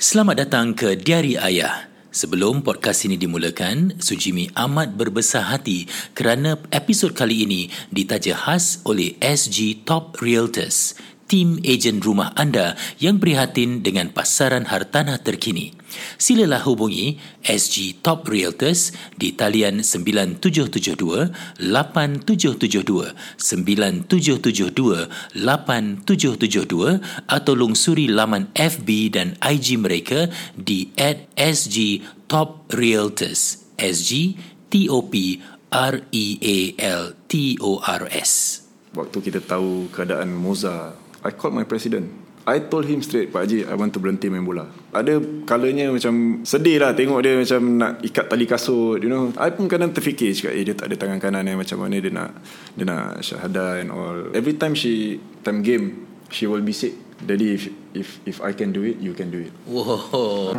Selamat datang ke Diari Ayah. Sebelum podcast ini dimulakan, Sujimi amat berbesar hati kerana episod kali ini ditaja khas oleh SG Top Realtors tim ejen rumah anda yang prihatin dengan pasaran hartanah terkini. Silalah hubungi SG Top Realtors di talian 9772 8772 9772 8772 atau lungsuri laman FB dan IG mereka di at SG Top Realtors SG T O P R E A L T O R S. Waktu kita tahu keadaan Moza I called my president. I told him straight Pak Haji I want to berhenti main bola. Ada kalanya macam Sedih lah tengok dia macam Nak ikat tali kasut You know. I pun kadang terfikir Cakap eh dia tak ada tangan kanan eh, Macam mana dia nak Dia nak syahadah and all. Every time she Time game She will be sick. Jadi if If if I can do it You can do it. Wow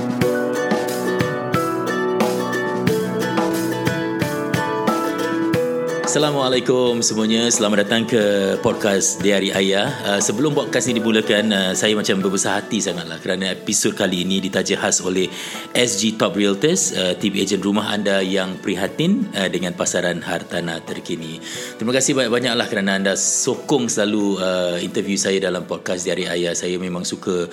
Assalamualaikum semuanya. Selamat datang ke podcast Diari Ayah. Uh, sebelum podcast ini dimulakan, uh, saya macam berbesar hati sangatlah kerana episod kali ini ditaja khas oleh SG Top Realtors, uh, tim ejen rumah anda yang prihatin uh, dengan pasaran hartanah terkini. Terima kasih banyak-banyaklah kerana anda sokong selalu uh, interview saya dalam podcast Diari Ayah. Saya memang suka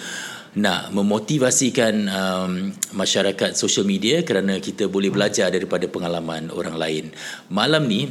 nak memotivasikan um, masyarakat social media kerana kita boleh belajar daripada pengalaman orang lain. Malam ni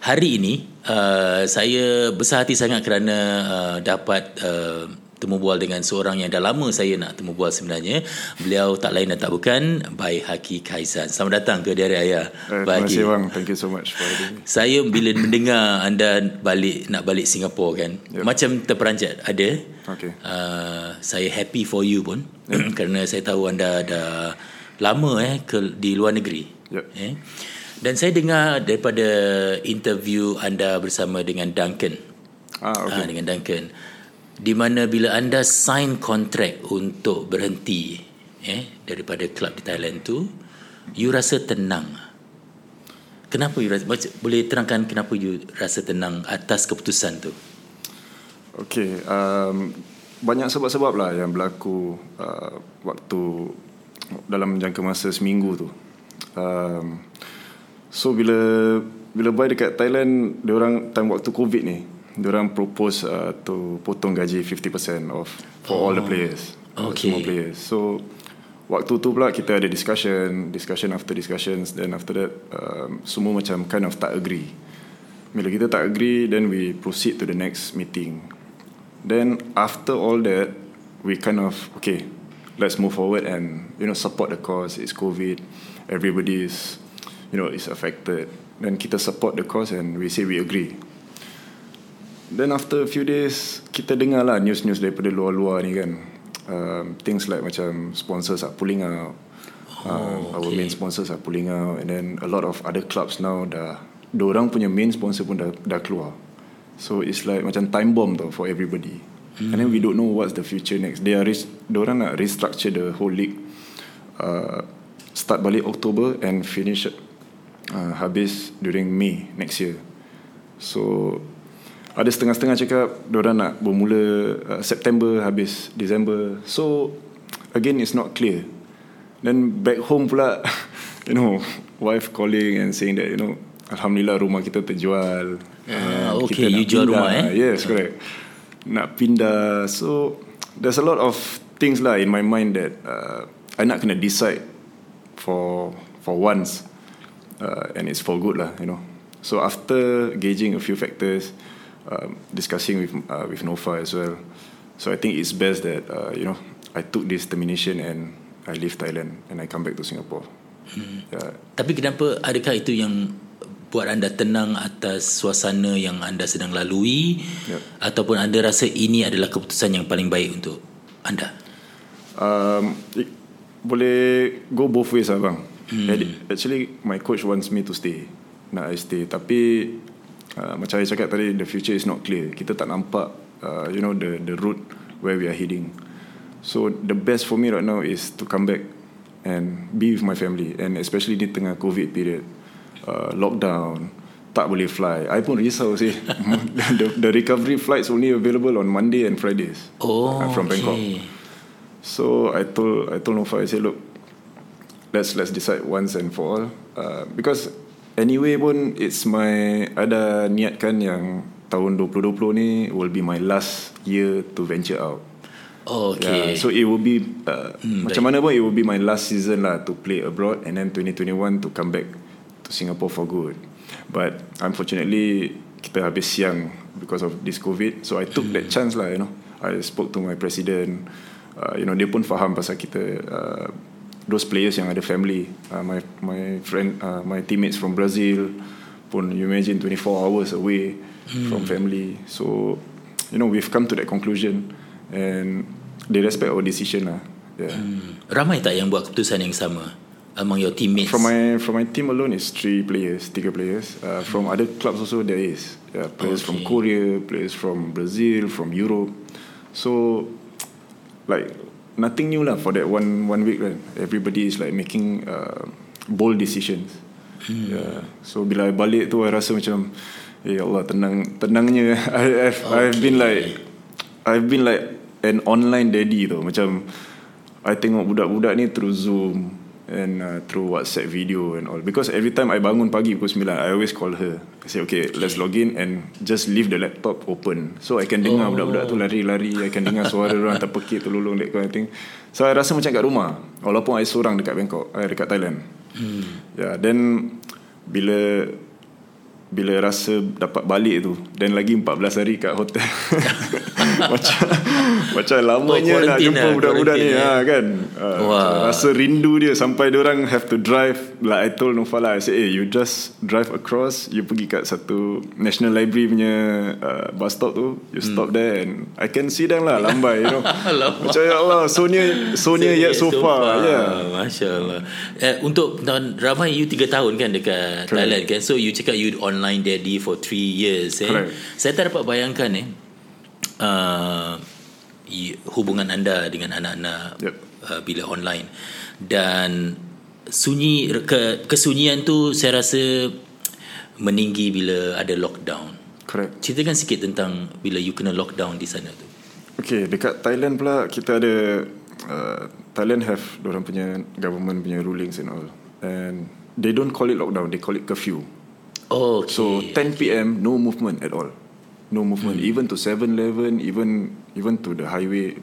hari ini uh, saya besar hati sangat kerana uh, dapat uh, temu bual dengan seorang yang dah lama saya nak temu bual sebenarnya. Beliau tak lain dan tak bukan Bai Haki Kaisan. Selamat datang ke Diari Ayah. Eh, terima kasih bang. Thank you so much for having me. Saya bila mendengar anda balik nak balik Singapura kan. Yep. Macam terperanjat ada. Okay. Uh, saya happy for you pun yep. kerana saya tahu anda dah lama eh ke di luar negeri. Yep. Eh. Dan saya dengar daripada interview anda bersama dengan Duncan. Ah, okay. Uh, dengan Duncan. Di mana bila anda sign kontrak untuk berhenti eh daripada klub di Thailand tu, you rasa tenang. Kenapa you rasa, boleh terangkan kenapa you rasa tenang atas keputusan tu? Okay, um, banyak sebab-sebab lah yang berlaku uh, waktu dalam jangka masa seminggu tu. Um, So bila bila buy dekat Thailand, dia orang time waktu COVID ni, dia orang propose uh, to potong gaji 50% off for oh. all the oh, players. Okay. Semua players. So waktu tu pula kita ada discussion, discussion after discussions, then after that um, semua macam kind of tak agree. Bila kita tak agree, then we proceed to the next meeting. Then after all that, we kind of okay, let's move forward and you know support the cause. It's COVID, everybody is you know is affected then kita support the cause and we say we agree. Then after a few days kita dengar lah news-news daripada luar-luar ni kan. Um, things like macam sponsors are pulling out. Oh, um, okay. our main sponsors are pulling out and then a lot of other clubs now dah orang punya main sponsor pun dah, dah keluar. So it's like macam time bomb tau for everybody. Mm. and then we don't know what's the future next. They are orang nak restructure the whole league uh, start balik October and finish uh, habis during May next year. So ada setengah-setengah cakap diorang nak bermula uh, September habis December. So again it's not clear. Then back home pula you know wife calling and saying that you know alhamdulillah rumah kita terjual. Uh, okay, you jual rumah eh? Yes, correct. Nak pindah. So there's a lot of things lah in my mind that uh, I nak kena decide for for once uh, and it's for good lah, you know. So after gauging a few factors, um, discussing with uh, with Nova as well, so I think it's best that uh, you know I took this termination and I leave Thailand and I come back to Singapore. Hmm. Yeah. Tapi kenapa adakah itu yang buat anda tenang atas suasana yang anda sedang lalui yep. ataupun anda rasa ini adalah keputusan yang paling baik untuk anda? Um, it, boleh go both ways lah bang. Hmm. Actually my coach wants me to stay. Nak I stay tapi uh, macam saya cakap tadi the future is not clear. Kita tak nampak uh, you know the the route where we are heading. So the best for me right now is to come back and be with my family and especially di tengah covid period. Uh, lockdown tak boleh fly. I pun risau sih. the, the recovery flights only available on Monday and Fridays. Oh, uh, from okay. Bangkok. So I told I told Nova I said look let's let's decide once and for all uh, because anyway pun it's my ada niatkan yang tahun 2020 ni will be my last year to venture out. Oh, okay. Yeah, so it will be uh, hmm, macam baik. mana pun it will be my last season lah to play abroad and then 2021 to come back to Singapore for good. But unfortunately kita habis siang because of this COVID. So I took hmm. that chance lah, you know. I spoke to my president. Uh, you know, dia pun faham pasal kita uh, those players yang ada family. Uh, my my friend, uh, my teammates from Brazil pun you imagine 24 hours away hmm. from family. So you know, we've come to that conclusion and they respect our decision lah. Yeah. Hmm. Ramai tak yang buat keputusan yang sama? among your teammates? From my from my team alone is three players, tiga players. Uh, from other clubs also there is yeah, players okay. from Korea, players from Brazil, from Europe. So like nothing new lah for that one one week. Right? Everybody is like making uh, bold decisions. Hmm. Yeah. So bila I balik tu, I rasa macam, eh Allah tenang tenangnya. I, I've okay. I've been like I've been like an online daddy tu. Macam I tengok budak-budak ni through Zoom and uh, through WhatsApp video and all. Because every time I bangun pagi pukul 9 I always call her. I say okay, let's log in and just leave the laptop open. So I can dengar oh. budak-budak tu lari-lari I can dengar suara orang terpekik terlulung that kind of thing. So I rasa macam kat rumah walaupun I seorang dekat Bangkok I dekat Thailand. Hmm. yeah then bila bila rasa dapat balik tu dan lagi 14 hari kat hotel macam macam lamanya oh, nak jumpa lah, budak-budak ni ha, kan uh, wow. rasa rindu dia sampai dia orang have to drive like I told Nufala I said hey you just drive across you pergi kat satu National Library punya uh, bus stop tu you stop hmm. there and I can see them lah lambai you know macam ya Allah so near so near yet so, so far, far. Yeah. Masya Allah eh, untuk ramai you 3 tahun kan dekat Correct. Thailand kan so you cakap you on online daddy for 3 years eh. Correct. Saya tak dapat bayangkan eh uh, hubungan anda dengan anak-anak yep. uh, bila online dan sunyi ke, kesunyian tu saya rasa meninggi bila ada lockdown. Correct. Ceritakan sikit tentang bila you kena lockdown di sana tu. Okay, dekat Thailand pula kita ada uh, Thailand have orang punya government punya rulings and all. And they don't call it lockdown, they call it curfew. Oh, okay. So 10 p.m. no movement at all. No movement hmm. even to 7-Eleven even even to the highway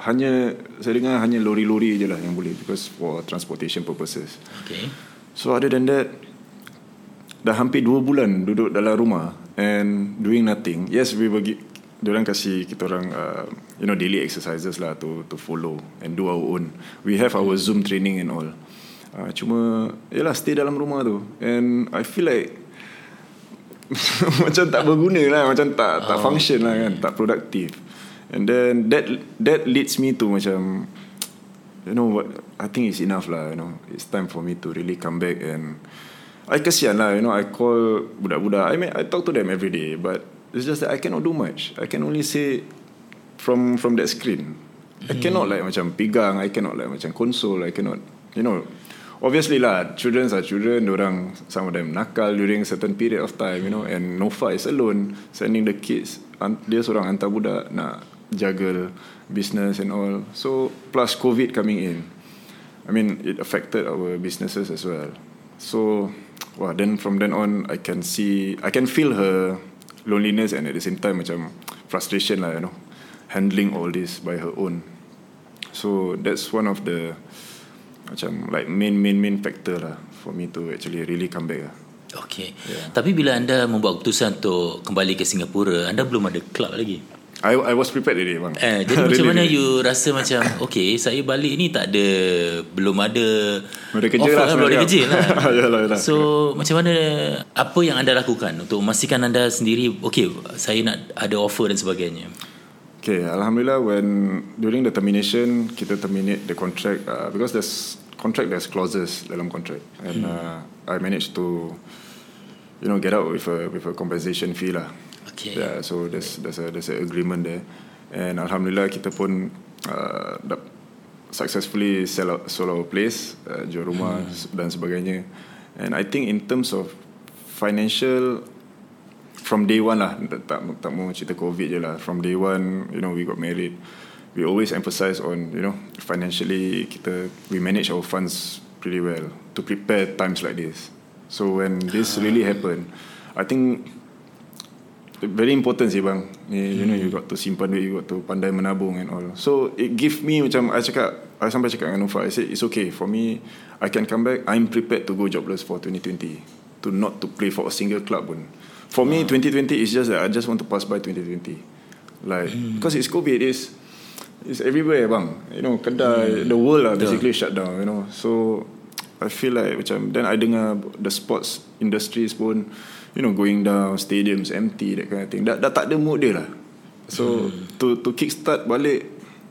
hanya saya dengar hanya lori-lori je lah yang boleh because for transportation purposes. Okay. So other than that dah hampir 2 bulan duduk dalam rumah and doing nothing. Yes, we bagi orang kasih kita orang uh, you know daily exercises lah to to follow and do our own. We have our Zoom training and all. Uh, cuma yalah stay dalam rumah tu and I feel like macam tak berguna lah macam tak tak oh, function lah kan tak produktif and then that that leads me to macam you know what I think it's enough lah you know. It's time for me to really come back and I kesian lah you know I call budak-budak. I mean I talk to them every day but it's just that I cannot do much. I can only say from from that screen. I hmm. cannot like macam pegang I cannot like macam console I cannot you know obviously lah children are children orang some of them nakal during certain period of time you know and Nova is alone sending the kids dia seorang hantar budak nak jaga business and all. So plus covid coming in I mean it affected our businesses as well. So wah then from then on I can see I can feel her loneliness and at the same time macam frustration lah you know handling all this by her own. So that's one of the macam like main main main factor lah for me to actually really come back lah. Okay. Yeah. Tapi bila anda membuat keputusan untuk kembali ke Singapura, anda belum ada club lagi. I I was prepared already bang. Eh, jadi macam mana you rasa macam okay, saya balik ni tak ada belum ada ada kerja lah, kan, belum ada kerja lah. yalah, yalah. So macam mana apa yang anda lakukan untuk memastikan anda sendiri okay, saya nak ada offer dan sebagainya. Okay, Alhamdulillah when during the termination kita terminate the contract uh, because there's contract there's clauses dalam contract and hmm. uh, I managed to you know get out with a with a compensation fee lah. Okay. Yeah, so there's there's a there's a agreement there and Alhamdulillah kita pun uh, successfully sell out, sold our place uh, jual rumah hmm. dan sebagainya and I think in terms of financial from day one lah tak tak mau cerita covid je lah from day one you know we got married we always emphasize on you know financially kita we manage our funds pretty well to prepare times like this. So when this really happen, I think very important sih bang. You, you know you got to simpan duit, you got to pandai menabung and all. So it give me macam I cakap, I sampai cakap dengan Nufa, I say it's okay for me. I can come back. I'm prepared to go jobless for 2020 to not to play for a single club pun. For me, 2020 is just that I just want to pass by 2020. Like because it's COVID, it's it's everywhere bang. You know, kedai, the world lah basically shut down. You know, so I feel like macam then I dengar the sports industries pun you know going down stadiums empty that kind of thing dah, dah tak ada mood dia lah so hmm. to to kickstart balik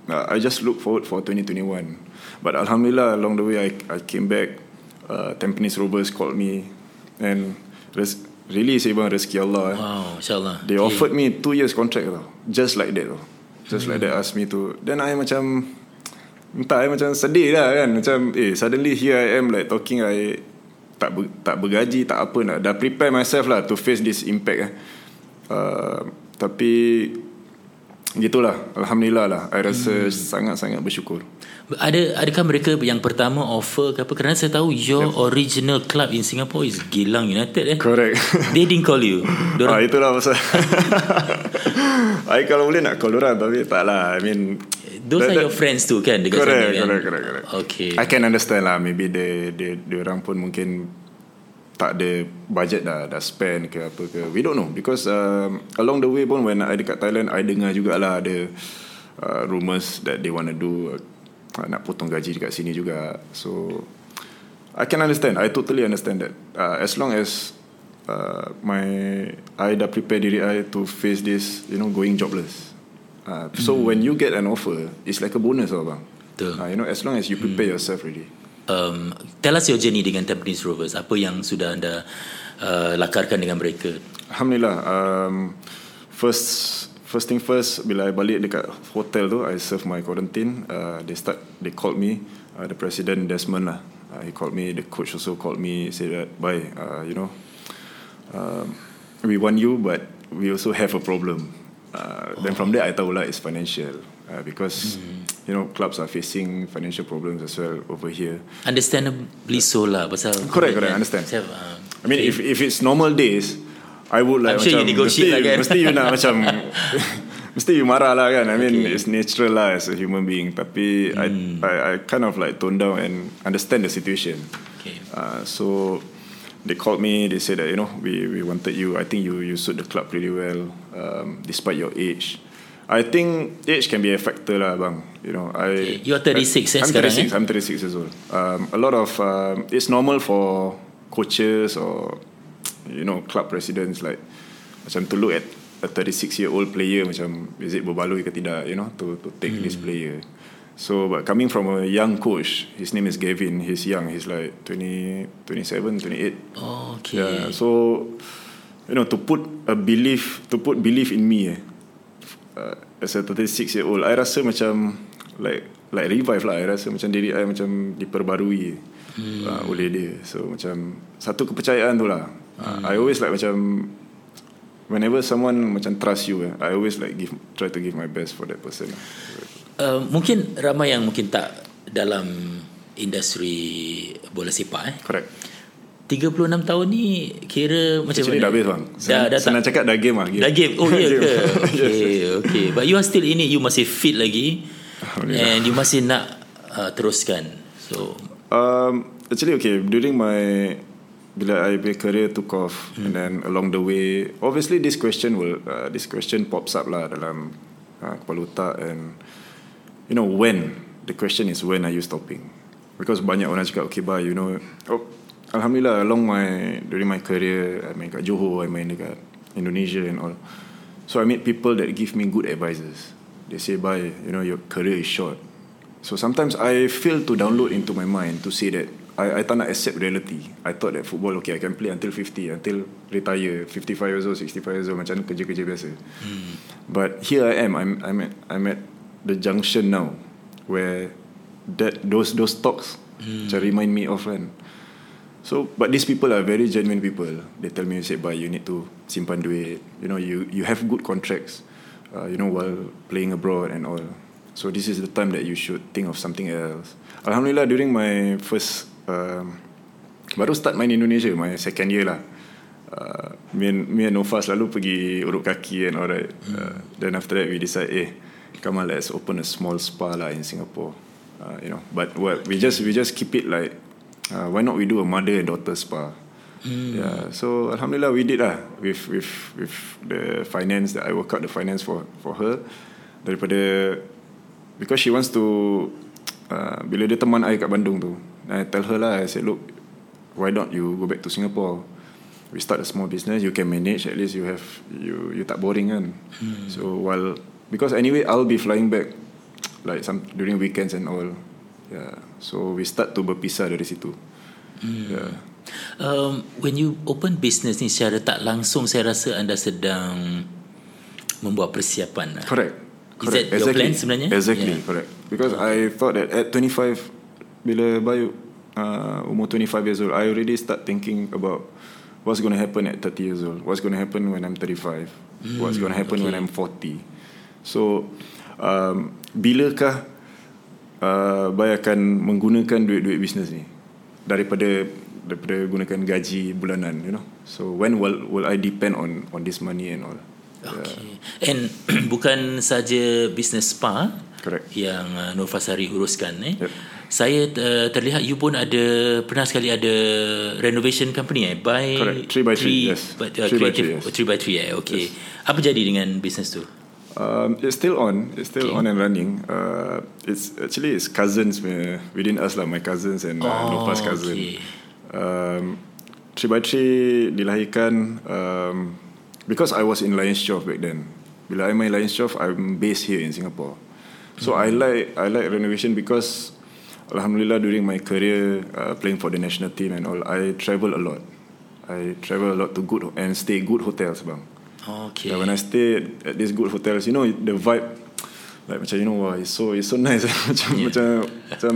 uh, I just look forward for 2021 but alhamdulillah along the way I I came back uh, Tampines Rovers called me and res- really bang rezeki Allah eh. wow insyaallah they okay. offered me 2 years contract tau just like that tau just hmm. like that ask me to then I macam Entah I macam sedih lah kan Macam eh suddenly here I am like talking I tak ber, tak bergaji tak apa nak dah prepare myself lah to face this impact eh. Uh, tapi gitulah alhamdulillah lah I rasa hmm. sangat-sangat bersyukur. Ada adakah mereka yang pertama offer ke apa kerana saya tahu your yep. original club in Singapore is Gilang United eh. Correct. They didn't call you. Dorang... Ah itulah pasal. I kalau boleh nak call orang tapi tak lah. I mean Those that, are your friends too kan dekat correct, sana correct, Correct, correct, Okay. I can understand lah. Maybe they, they, they orang pun mungkin tak ada budget dah, dah spend ke apa ke. We don't know. Because um, along the way pun when I dekat Thailand, I dengar jugalah ada uh, rumors that they want to do uh, nak potong gaji dekat sini juga. So, I can understand. I totally understand that. Uh, as long as uh, my I dah prepare diri I to face this, you know, going jobless. Uh, so mm. when you get an offer, it's like a bonus, lah, bang. Uh, you know, as long as you prepare mm. yourself ready. Um, tell us your journey dengan Tampines Rovers. Apa yang sudah anda uh, lakarkan dengan mereka? Alhamdulillah. Um, first, first thing first, bila I balik dekat hotel tu, I serve my quarantine. Uh, they start, they called me, uh, the president Desmond lah. Uh, he called me. The coach also called me. Said that, bye. Uh, you know, um, we want you, but we also have a problem. Uh, then from there I tahu lah it's financial uh, because mm. you know clubs are facing financial problems as well over here. Understandably so lah pasal correct correct understand. Have, uh, I mean okay. if if it's normal days I would like I'm macam sure you mesti, lah kan? mesti you nak macam mesti you marah lah kan I mean okay. it's natural lah as a human being tapi mm. I, I I kind of like tone down and understand the situation. Okay. Uh, so they called me. They said that you know we we wanted you. I think you you suit the club pretty well, um, despite your age. I think age can be a factor lah, bang. You know, I you're 36 I, I'm 36. Eh? I'm 36 years old. Um, a lot of um, it's normal for coaches or you know club presidents like macam to look at a 36 year old player macam is it berbaloi ke tidak you know to to take hmm. this player. So but coming from a young coach, his name is Gavin. He's young. He's like 20, 27, 28. Oh, okay. Yeah. So you know to put a belief to put belief in me eh, uh, as a 36 year old, I rasa macam like like revive lah. I rasa macam diri I macam diperbarui hmm. uh, oleh dia. So macam satu kepercayaan tu lah. Hmm. I always like macam whenever someone macam trust you, eh, I always like give try to give my best for that person. Uh, mungkin ramai yang mungkin tak dalam industri bola sepak eh. Correct. 36 tahun ni kira macam Actually mana? dah habis bang. Dah, dah senang cakap dah game lah. Game. Dah game. Oh ya yeah, ke? Okay, okay. But you are still in it. You masih fit lagi. And you masih nak uh, teruskan. So. Um, actually okay. During my bila I career took off hmm. and then along the way, obviously this question will uh, this question pops up lah dalam uh, kepala otak and you know when the question is when are you stopping? Because banyak orang cakap okay bye you know oh, alhamdulillah along my during my career I main kat Johor I main dekat Indonesia and all. So I meet people that give me good advices. They say bye you know your career is short. So sometimes I feel to download into my mind to say that I, I tak nak accept reality. I thought that football, okay, I can play until 50, until retire, 55 years old, 65 years old, macam kerja-kerja biasa. Hmm. But here I am, I'm, I'm, at, I'm at the junction now where that those those talks mm. remind me of kan. So but these people are very genuine people. They tell me say but you need to simpan duit. You know you you have good contracts. Uh, you know while playing abroad and all. So this is the time that you should think of something else. Alhamdulillah during my first um, baru start main Indonesia my second year lah. Uh, me and me and Nova selalu pergi urut kaki and all that. Uh, then after that we decide eh come on let's open a small spa lah in Singapore. Uh, you know, but what we just we just keep it like uh, why not we do a mother and daughter spa. Mm. Yeah, so alhamdulillah we did lah with with with the finance that I work out the finance for for her daripada because she wants to uh, bila dia teman I kat Bandung tu I tell her lah I said look why don't you go back to Singapore we start a small business you can manage at least you have you you tak boring kan mm. so while because anyway I'll be flying back like some during weekends and all yeah so we start to berpisah dari situ mm. yeah um, when you open business ni secara tak langsung saya rasa anda sedang membuat persiapan. Correct. Is correct. that your exactly. plan sebenarnya? Exactly, yeah. correct. Because okay. I thought that at 25 bila Bayu uh, umur 25 years old, I already start thinking about what's going to happen at 30 years old. What's going to happen when I'm 35? Mm, what's going to happen okay. when I'm 40? So um, bilakah uh, Bayu akan menggunakan duit-duit bisnes ni daripada daripada gunakan gaji bulanan you know so when will will I depend on on this money and all okay yeah. and bukan saja business spa correct yang uh, Nur Fasari uruskan eh yep. saya uh, terlihat you pun ada pernah sekali ada renovation company eh by correct 3 by 3 yes but, uh, 3 by 3 yes. 3 by 3 eh okay yes. apa jadi dengan business tu Um, it's still on. It's still okay. on and running. Uh, it's actually it's cousins within us lah. My cousins and uh, oh, Nopa's cousin. Okay um, 3x3 dilahirkan um, because I was in Lions Chof back then. Bila I main Lions Chof, I'm based here in Singapore. So mm. I like I like renovation because Alhamdulillah during my career uh, playing for the national team and all, I travel a lot. I travel a lot to good and stay good hotels, bang. Okay. Yeah, when I stay at these good hotels, you know the vibe, like macam you know, wow, it's so it's so nice. macam yeah. macam macam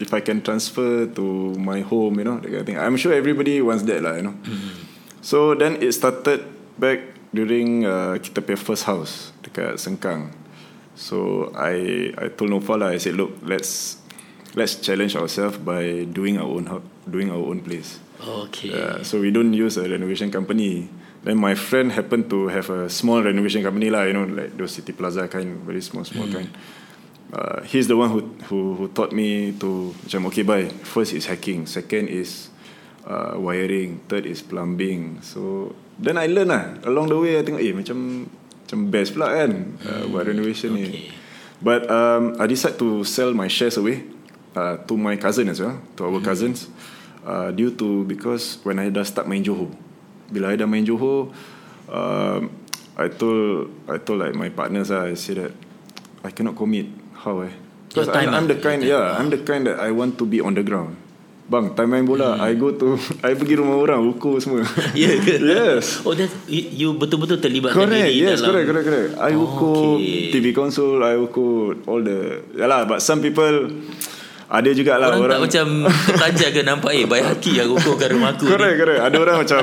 if I can transfer to my home, you know, that kind of thing. I'm sure everybody wants that lah, you know. Mm-hmm. So then it started back during uh, kita punya first house dekat Sengkang. So I I told Nova lah, I said, look, let's let's challenge ourselves by doing our own doing our own place. Okay. Uh, so we don't use a renovation company. Then my friend happened to have a small renovation company lah, you know, like those City Plaza kind, very small, small mm. kind uh, he's the one who who who taught me to macam okay bye first is hacking second is uh, wiring third is plumbing so then I learn lah along the way I think eh macam macam best pula kan uh, buat hmm, renovation okay. ni but um, I decide to sell my shares away uh, to my cousin as well to our mm. cousins uh, due to because when I dah start main Johor bila I dah main Johor um, I told I told like my partners lah I say that I cannot commit how eh? Because I'm, I'm the kind, yeah, I'm the kind that I want to be on the ground. Bang, time main bola, hmm. I go to, I pergi rumah orang, ukur semua. Yeah, yes. Oh, that you betul-betul terlibat correct, diri yes, dalam. Correct, correct, correct. I oh, ukur okay. TV console, I ukur all the, yalah, but some people, ada jugalah orang, orang tak macam tertaja ke nampak eh baik haki yang ukurkan rumah aku correct, ni. correct. Ada orang macam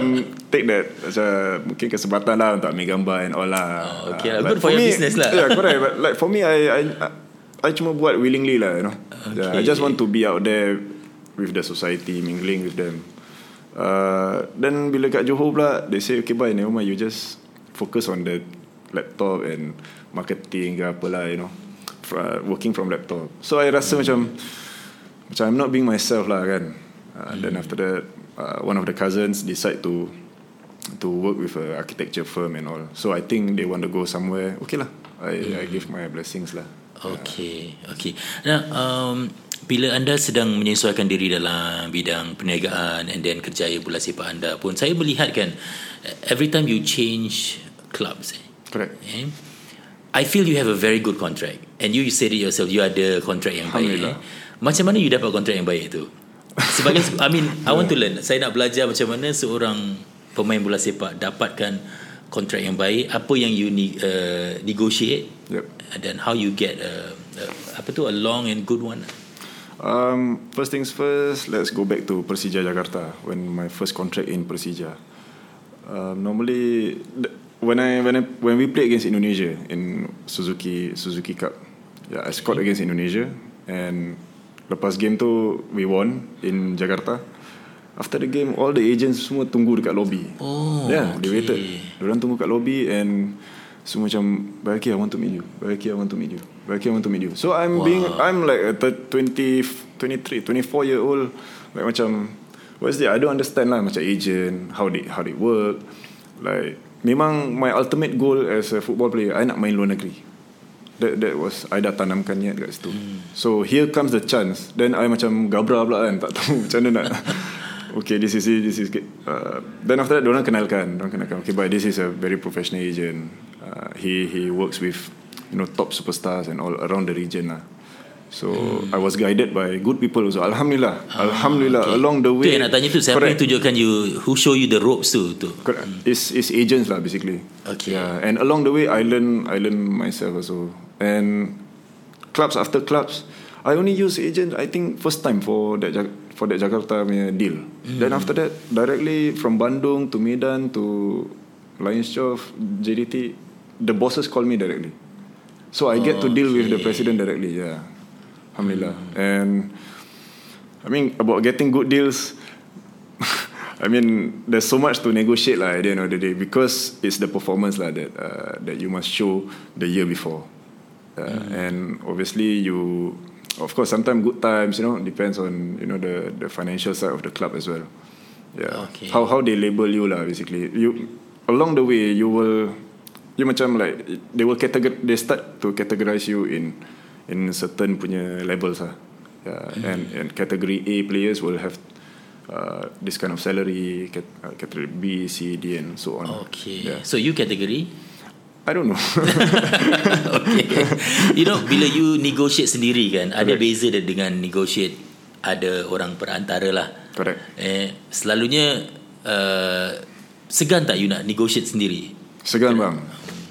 take that macam mungkin kesempatan lah untuk ambil gambar and all lah. Oh, okay, uh, good for, for your me, business lah. Yeah, correct. But like for me, I, I I cuma buat willingly lah you know. Okay. I just want to be out there with the society, mingling with them. Uh, then bila kat Johor pula, they say okay bye, never mind, you just focus on the laptop and marketing ke apa lah, you know. Uh, working from laptop. So I rasa mm. macam macam I'm not being myself lah kan. Uh, mm. Then after that, uh, one of the cousins decide to to work with a architecture firm and all. So I think they want to go somewhere. Okay lah, I mm. I give my blessings lah. Okey, okey. Nah, um, bila anda sedang menyesuaikan diri dalam bidang perniagaan and then kerjaya bola sepak anda pun, saya melihat kan, every time you change clubs, eh, correct. Eh, I feel you have a very good contract, and you said it yourself, you ada contract yang baik. Eh. Macam mana you dapat contract yang baik tu? Sebagai, I mean, I want to learn. Saya nak belajar macam mana seorang pemain bola sepak dapatkan kontrak yang baik apa yang you uh, negotiate yep. dan how you get a, a apa tu a long and good one um first things first let's go back to Persija Jakarta when my first contract in Persija um, normally when I when I when we play against Indonesia in Suzuki Suzuki Cup Yeah, I scored against Indonesia and lepas game tu we won in Jakarta. After the game, all the agents semua tunggu dekat lobby. Oh, yeah, they okay. waited. Diorang tunggu kat lobby and semua macam, Bayaki, I want to meet you. Bayaki, I want to meet you. I want to meet you. So I'm Wow. being, I'm like a thir- 20, 23, 24 year old. Like macam, what's that? I don't understand lah macam agent, how they how they work. Like, memang my ultimate goal as a football player, I nak main luar negeri. That that was I dah tanamkan niat kat situ. Hmm. So here comes the chance. Then I macam gabra pula kan, tak tahu macam mana nak. okay, this is it, this is it. Uh, then after that, orang kenalkan, orang kenalkan. Okay, but this is a very professional agent. Uh, he he works with you know top superstars and all around the region lah. So I was guided by good people also. Alhamdulillah, Alhamdulillah. Ah, okay. Along the Tu way. yang nak tanya tu Siapa yang tunjukkan you Who show you the ropes tu, tu. Correct. It's it's agents lah basically. Okay. Yeah, and along the way I learn I learn myself also. And clubs after clubs, I only use agent. I think first time for that for that Jakarta punya deal. Then after that directly from Bandung to Medan to Lions Chof, JDT, the bosses call me directly. So I get to deal with the president directly. Yeah, alhamdulillah. And I mean about getting good deals. I mean, there's so much to negotiate lah at the end of the day because it's the performance lah that uh, that you must show the year before, uh, and obviously you, of course, sometimes good times, you know, depends on you know the the financial side of the club as well. Yeah, Okay. how how they label you lah basically. You along the way you will, you macam like they will categor they start to categorize you in in certain punya levels lah. Yeah, and and category A players will have uh, this kind of salary, cat, uh, category B, C, D, and so on. Okay Yeah. So you category I don't know. okay. You know Bila you negotiate sendiri kan Ada Correct. beza dia dengan negotiate Ada orang perantara lah Correct. eh, Selalunya uh, Segan tak you nak negotiate sendiri Segan bang.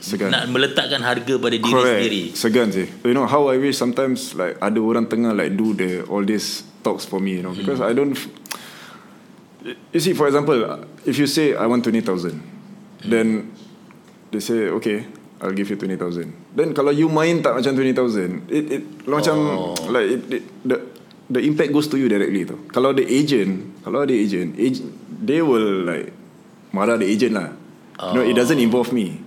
Segan. Nak meletakkan harga pada diri Correct. sendiri Segan sih. You know how I wish sometimes like ada orang tengah like do the all these talks for me. You know because I don't. You see, for example, if you say I want twenty thousand, then they say okay, I'll give you twenty thousand. Then kalau you main tak macam twenty thousand, it it macam Oh. like it, it, the the impact goes to you directly tu. Kalau the agent, kalau ada agent, agent they will like marah the agent lah. You know, it doesn't involve me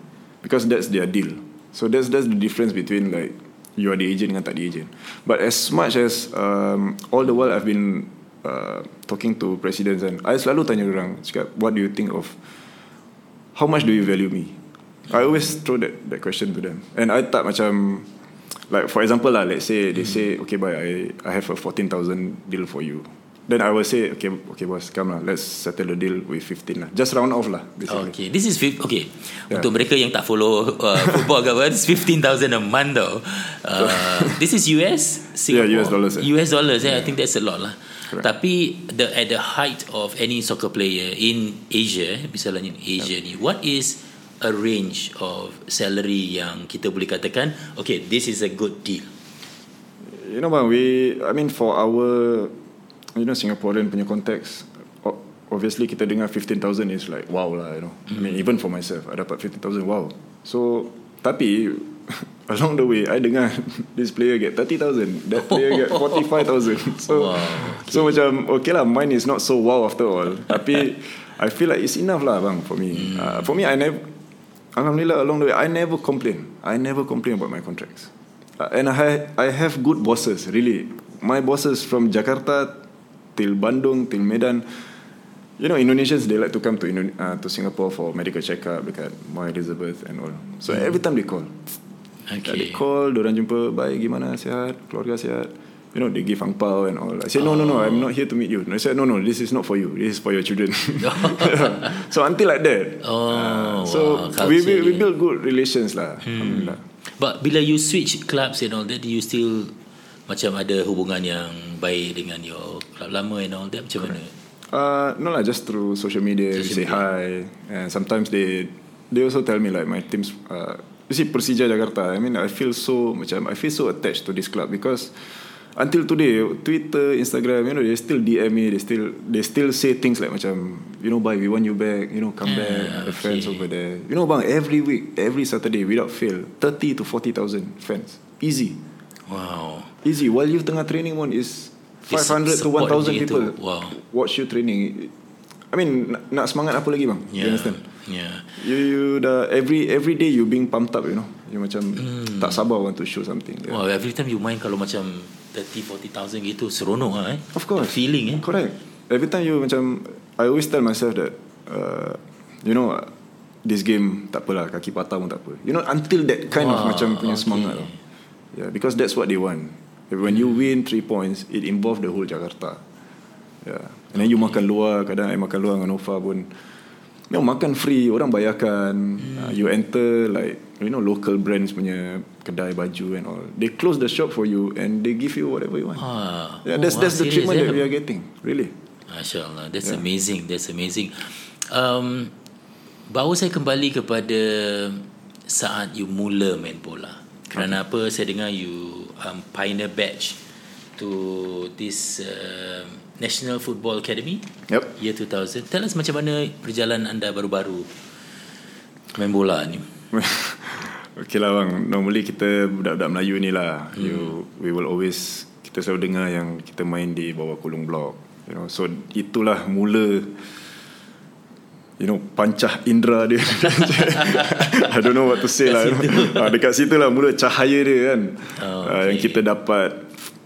because that's their deal. So that's that's the difference between like you are the agent dengan tak the agent. But as much as um, all the while I've been uh, talking to presidents and I selalu tanya orang cakap what do you think of how much do you value me? I always throw that that question to them. And I tak macam like for example lah let's say they say okay bye I I have a 14,000 deal for you. Then I will say okay okay boss come lah let's settle the deal with 15 lah. Just round off lah basically. Okay, this is okay. Yeah. Untuk mereka yang tak follow uh, football apa, this fifteen thousand a month though. Uh, this is US, Singapore. Yeah, US dollars, eh. US dollars. Eh, I think that's a lot lah. Correct. Tapi the at the height of any soccer player in Asia, misalnya in Asia ni, what is a range of salary yang kita boleh katakan, okay, this is a good deal. You know bang, we I mean for our you know Singaporean punya context, o- obviously kita dengar 15,000 is like wow lah, you know. I mean even for myself, I dapat 15,000 wow. So tapi along the way I dengar this player get 30,000, that player get 45,000. So Wow, so macam okay lah, mine is not so wow after all. tapi I feel like it's enough lah bang for me. Uh, for me I never Alhamdulillah along the way I never complain. I never complain about my contracts. Uh, and I ha- I have good bosses really. My bosses from Jakarta till Bandung till Medan. You know Indonesians they like to come to Indo- uh, to Singapore for medical checkup dekat Mount Elizabeth and all. So every time they call. Okay. they call, orang jumpa, baik gimana, sihat, keluarga sihat. You know, they give angpao and all. I say, no, no, no, I'm not here to meet you. I said, no, no, this is not for you. This is for your children. so until like that. Oh, So wow, we, we, we build good relations lah. Alhamdulillah. But bila you switch clubs and all that, do you still macam ada hubungan yang baik dengan your club lama and all that? Macam mana? Uh, no lah, just through social media, Social say hi, and sometimes they they also tell me like my teams. Uh, you see Persija Jakarta. I mean, I feel so macam I feel so attached to this club because until today, Twitter, Instagram, you know, they still DM me. They still they still say things like macam you know, bye, we want you back. You know, come Yeah, back. The fans okay. over there. You know, bang, every week, every Saturday, without fail, thirty to forty thousand fans, easy. Wow. Easy. While you tengah training pun is 500 to support 1000 gitu. people Wow. watch you training. I mean nak, nak semangat apa lagi bang? You understand? Yeah. You you dah every every day you being pumped up, you know. You macam tak sabar want to show something. Yeah. Wow, every time you main kalau macam 30 40,000 gitu seronok lah eh. Of course. The feeling eh. Correct. Every time you macam I always tell myself that uh, you know this game tak apalah kaki patah pun tak apa. You know until that kind of Wow, macam punya okay. semangat tau. Yeah, because that's what they want. When you win three points, it involve the whole Jakarta. Yeah. And then you makan luar, kadang I makan luar dengan Nova pun. Memang makan free, orang bayarkan. Hmm. Uh, you enter like you know local brands punya kedai baju and all. They close the shop for you and they give you whatever you want. Ah. Yeah, that's Oh, that's wow, the treatment eh? that we are getting. Really. Masya Allah That's Yeah. amazing That's amazing um, Baru saya kembali kepada Saat you mula main bola Kerana apa Saya dengar you um, Pioneer batch To this uh, National Football Academy. Yep. Year 2000 Tell us macam mana Perjalanan anda baru-baru Main bola ni. Okay lah bang. Normally kita Budak-budak Melayu ni lah. Hmm. you, We will always Kita selalu dengar yang Kita main di bawah kolong blok. You know So itulah mula You know Pancah indera dia I don't know what to say lah. Ah, Dekat situ lah Mula cahaya dia kan Oh, Ah, Yang okay. kita dapat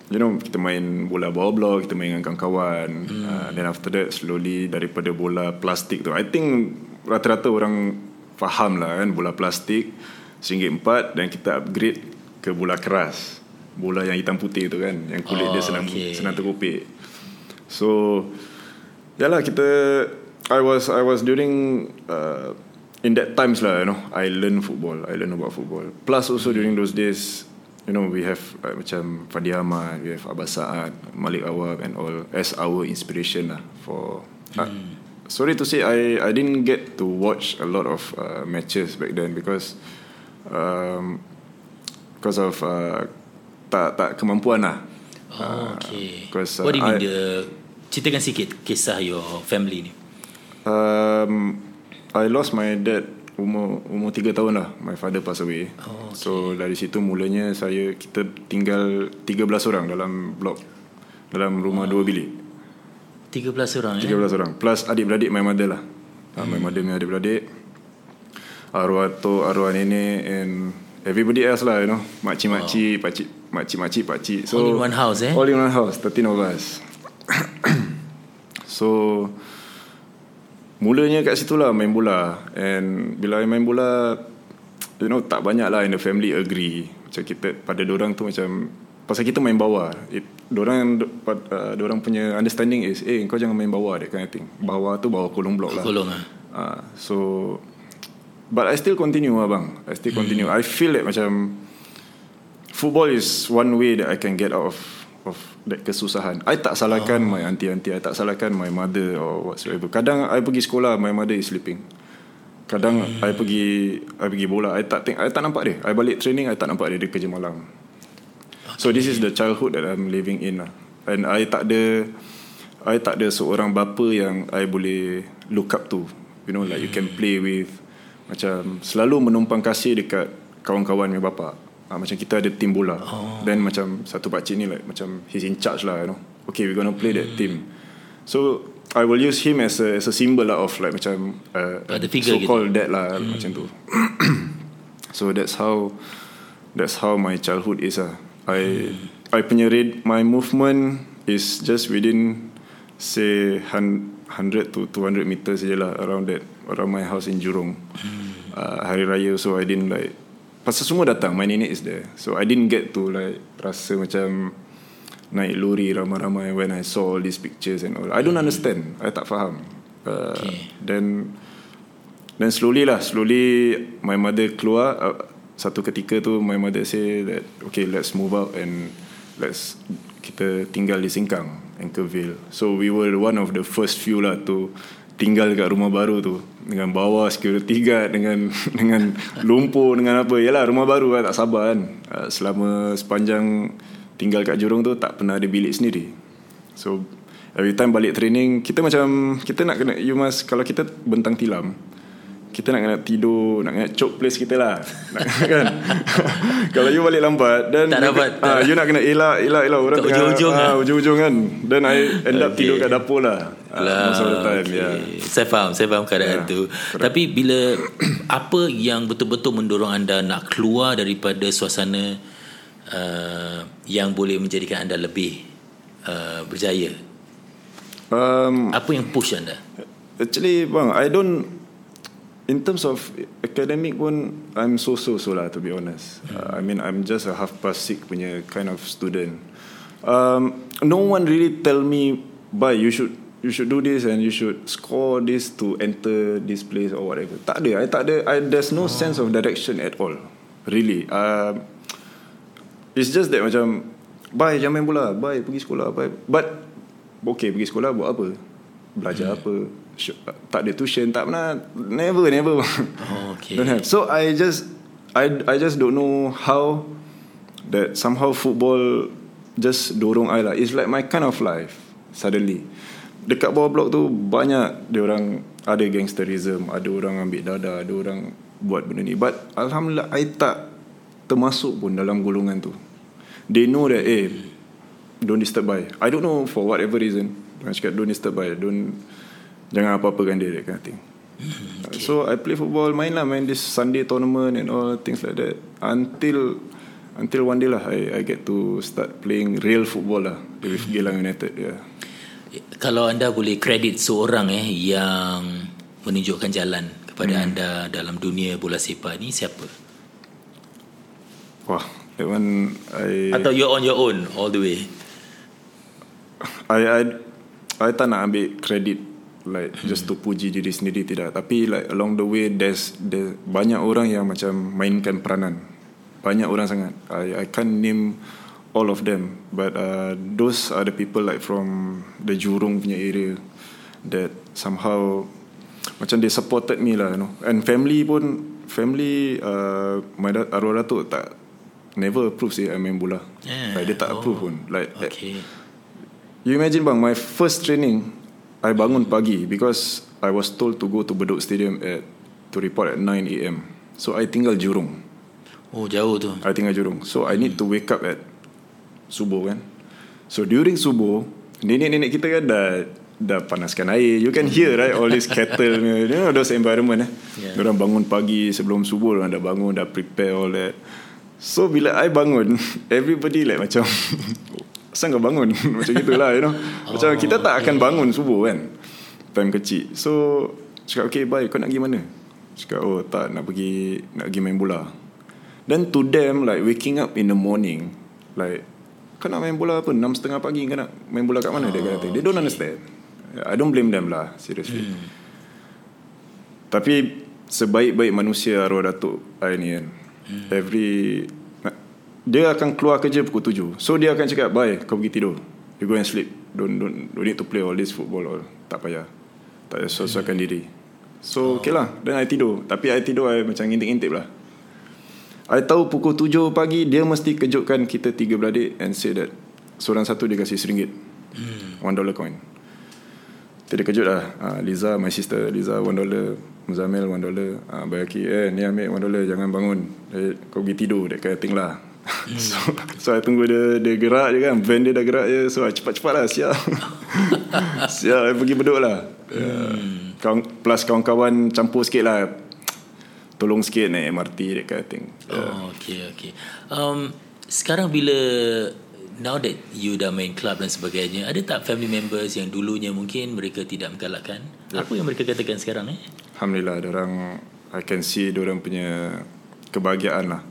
You know Kita main bola bawah blok Kita main dengan kawan-kawan Hmm. uh, Then after that Slowly daripada bola plastik tu I think Rata-rata orang Faham lah kan Bola plastik RM1.4 Dan kita upgrade Ke bola keras Bola yang hitam putih tu kan Yang kulit Oh, dia senang okay. Senang terkopik So Yalah kita I was I was during uh, In that times lah you know I learn football I learn about football. Plus also during those days You know we have uh, Macam Fadi Ahmad We have Abbas Sa'ad Malik Awab and all As our inspiration lah For uh, Sorry to say I I didn't get to watch A lot of uh, matches back then Because um, Because of uh, Tak tak kemampuan lah. Oh, okay. because, uh, What do you mean I- the Ceritakan sikit Kisah your family ni Um, I lost my dad umur umur 3 tahun lah. My father passed away. Oh, okay. So dari situ mulanya saya kita tinggal 13 orang dalam blok dalam rumah dua bilik. 13 orang eh 13 orang plus adik-beradik my mother lah. Hmm. my mother punya adik-beradik. Arwah tu arwah nenek and everybody else lah you know. Makcik-makcik, pakcik, makcik-makcik, pakcik. So All in one house, eh? All in one house, 13 of us. so Mulanya kat situ lah main bola. And bila I main bola You know tak banyak lah in the family agree. Macam kita pada orang tu macam Pasal kita main bawah. It, Dorang uh, Dorang punya understanding is Eh kau jangan main bawah that kind of thing. Bawah tu bawah kolong blok lah. Kolong lah uh, So But I still continue lah bang I still continue. I feel that macam Football is one way that I can get out of Of that kesusahan. I tak salahkan my auntie-auntie I tak salahkan my mother or whatsoever. Kadang I pergi sekolah My mother is sleeping. Kadang I pergi I pergi bola I tak think, I tak nampak dia. I balik training I tak nampak dia. Dia kerja malam. So this is the childhood that I'm living in lah. And I tak ada I tak ada seorang bapa yang I boleh look up to. You know like you can play with. Macam selalu menumpang kasih dekat kawan-kawan punya bapa. Ha, macam kita ada team bola. Oh. Then macam satu pakcik ni like macam he's in charge lah you know. Okay we gonna play that team. So I will use him as a as a symbol lah of like macam uh, so called dad lah hmm. macam tu. so that's how that's how my childhood is ah. I I punya rate my movement is just within say hun- 100 to 200 meters je lah around that around my house in Jurong. Uh, hari raya so I didn't like pasal semua datang my nenek is there. So I didn't get to like rasa macam naik lori ramai-ramai when I saw all these pictures and all. I don't understand. I tak faham. Uh, Okay. Then Then slowly lah Slowly My mother keluar uh, Satu ketika tu My mother say that Okay let's move out And Let's Kita tinggal di Sengkang Anchorvale So we were one of the first few lah To Tinggal kat rumah baru tu. Dengan bawah security guard Dengan Dengan lumpur Dengan apa. Yalah rumah baru lah Tak sabar kan. Uh, Selama sepanjang Tinggal kat Jurong tu Tak pernah ada bilik sendiri. So Every time balik training Kita macam Kita nak kena You must Kalau kita bentang tilam kita nak kena tidur Nak kena choke place kita lah nak, kan Kalau you balik lambat then Tak you, dapat, tak you nak kena elak elak elak orang tengah ujung-ujung ah, kan? ujung-ujung kan. Then I end up Okay. tidur kat dapur lah. Ah, lah most of the time okay. yeah. Saya faham Saya faham keadaan Yeah, tu Tapi bila Apa yang betul-betul mendorong anda Nak keluar daripada suasana uh, Yang boleh menjadikan anda lebih uh, Berjaya Um, Apa yang push anda Actually bang I don't In terms of Academic pun I'm so-so so lah To be honest. Uh, I mean I'm just a half past six Punya kind of student. Um, No one really tell me Bye you should You should do this And you should score this To enter this place Or whatever. Tak ada. I tak ada. I, There's no sense of direction At all Really. Um, It's just that macam Bye jangan main bola. Bye pergi sekolah. Bye But Okay pergi sekolah buat apa? Belajar Hmm. apa Tak ada tuition Tak pernah Never never. Oh, okay. Don't have. So I just I I just don't know how That somehow football Just dorong I lah. It's like my kind of life Suddenly. Dekat bawah blok tu Banyak Dia orang Ada gangsterism Ada orang ambil dada Ada orang Buat benda ni. But Alhamdulillah I tak Termasuk pun dalam golongan tu. They know that Eh Don't disturb by I don't know for whatever reason. Orang cakap don't disturb by Don't Jangan apa-apakan dia That kind of thing okay. So I play football Main lah main this Sunday tournament And all things like that Until Until one day lah I, I get to start playing Real football lah With Geylang United yeah. Kalau anda boleh kredit seorang eh Yang Menunjukkan jalan Kepada Hmm. anda Dalam dunia bola sepak ni Siapa Wah That one I Atau you're on your own All the way I I I tak nak ambil credit like hmm. just to puji diri sendiri tidak. Tapi like along the way there's there banyak orang yang macam mainkan peranan. Banyak orang sangat. I I can't name all of them. But uh, those are the people like from the Jurong punya area that somehow macam they supported me lah you know. And family pun family uh, my da- arwah datuk tak never approve sih I main bola. Yeah. like, dia tak Oh, approve pun. Like Okay. You imagine bang, my first training, I bangun pagi because I was told to go to Bedok Stadium at to report at 9 a.m. So I tinggal Jurong. Oh jauh tu I tinggal Jurong. So I need to wake up at subuh kan. So during subuh, nenek-nenek kita kan dah dah panaskan air. You can hear right all this kettle, you know those environment eh. Yeah. Yeah. Orang bangun pagi sebelum subuh, orang dah bangun, dah prepare all that. So bila I bangun, everybody like macam Asal kau bangun. Macam gitulah you know. Macam Oh, kita tak akan bangun subuh kan Time kecil. So Cakap okay bye Kau nak pergi mana? Cakap oh tak nak pergi Nak pergi main bola. Then to them like Waking up in the morning Like Kau nak main bola apa? 6.30 pagi Kau nak main bola kat mana? Dia kata. They don't understand. I don't blame them lah Seriously. Hmm. Tapi Sebaik-baik manusia Arwah Datuk I ni kan. Hmm. Every Dia akan keluar kerja pukul 7 So dia akan cakap Bye kau pergi tidur. You go and sleep. Don't don't, don't need to play all this football all. Tak payah. Tak payah sesuaikan hmm. diri. So okay lah. Then I tidur. Tapi I tidur I macam ngintip-ngintip lah. I tahu pukul 7 pagi Dia mesti kejutkan kita tiga beradik And say that Seorang satu dia kasih RM1 hmm. One dollar coin. Kita dia kejut lah. Uh, Liza my sister Liza one dollar. Muzamil one dollar. Uh, Bayaki Eh ni ambil one dollar Jangan bangun. Eh, Kau pergi tidur That kind of thing lah hmm. so, so I tunggu dia Dia gerak je kan Van dia dah gerak je So I cepat-cepat lah Siap Siap I pergi beduk lah hmm. kawan, Plus kawan-kawan Campur sikit lah Tolong sikit naik MRT That kind of thing yeah. Oh, okay, okay. Um, sekarang bila now that you dah main club dan sebagainya, ada tak family members yang dulunya mungkin mereka tidak menggalakkan? Apa yang mereka katakan sekarang eh? Alhamdulillah orang I can see orang punya kebahagiaan lah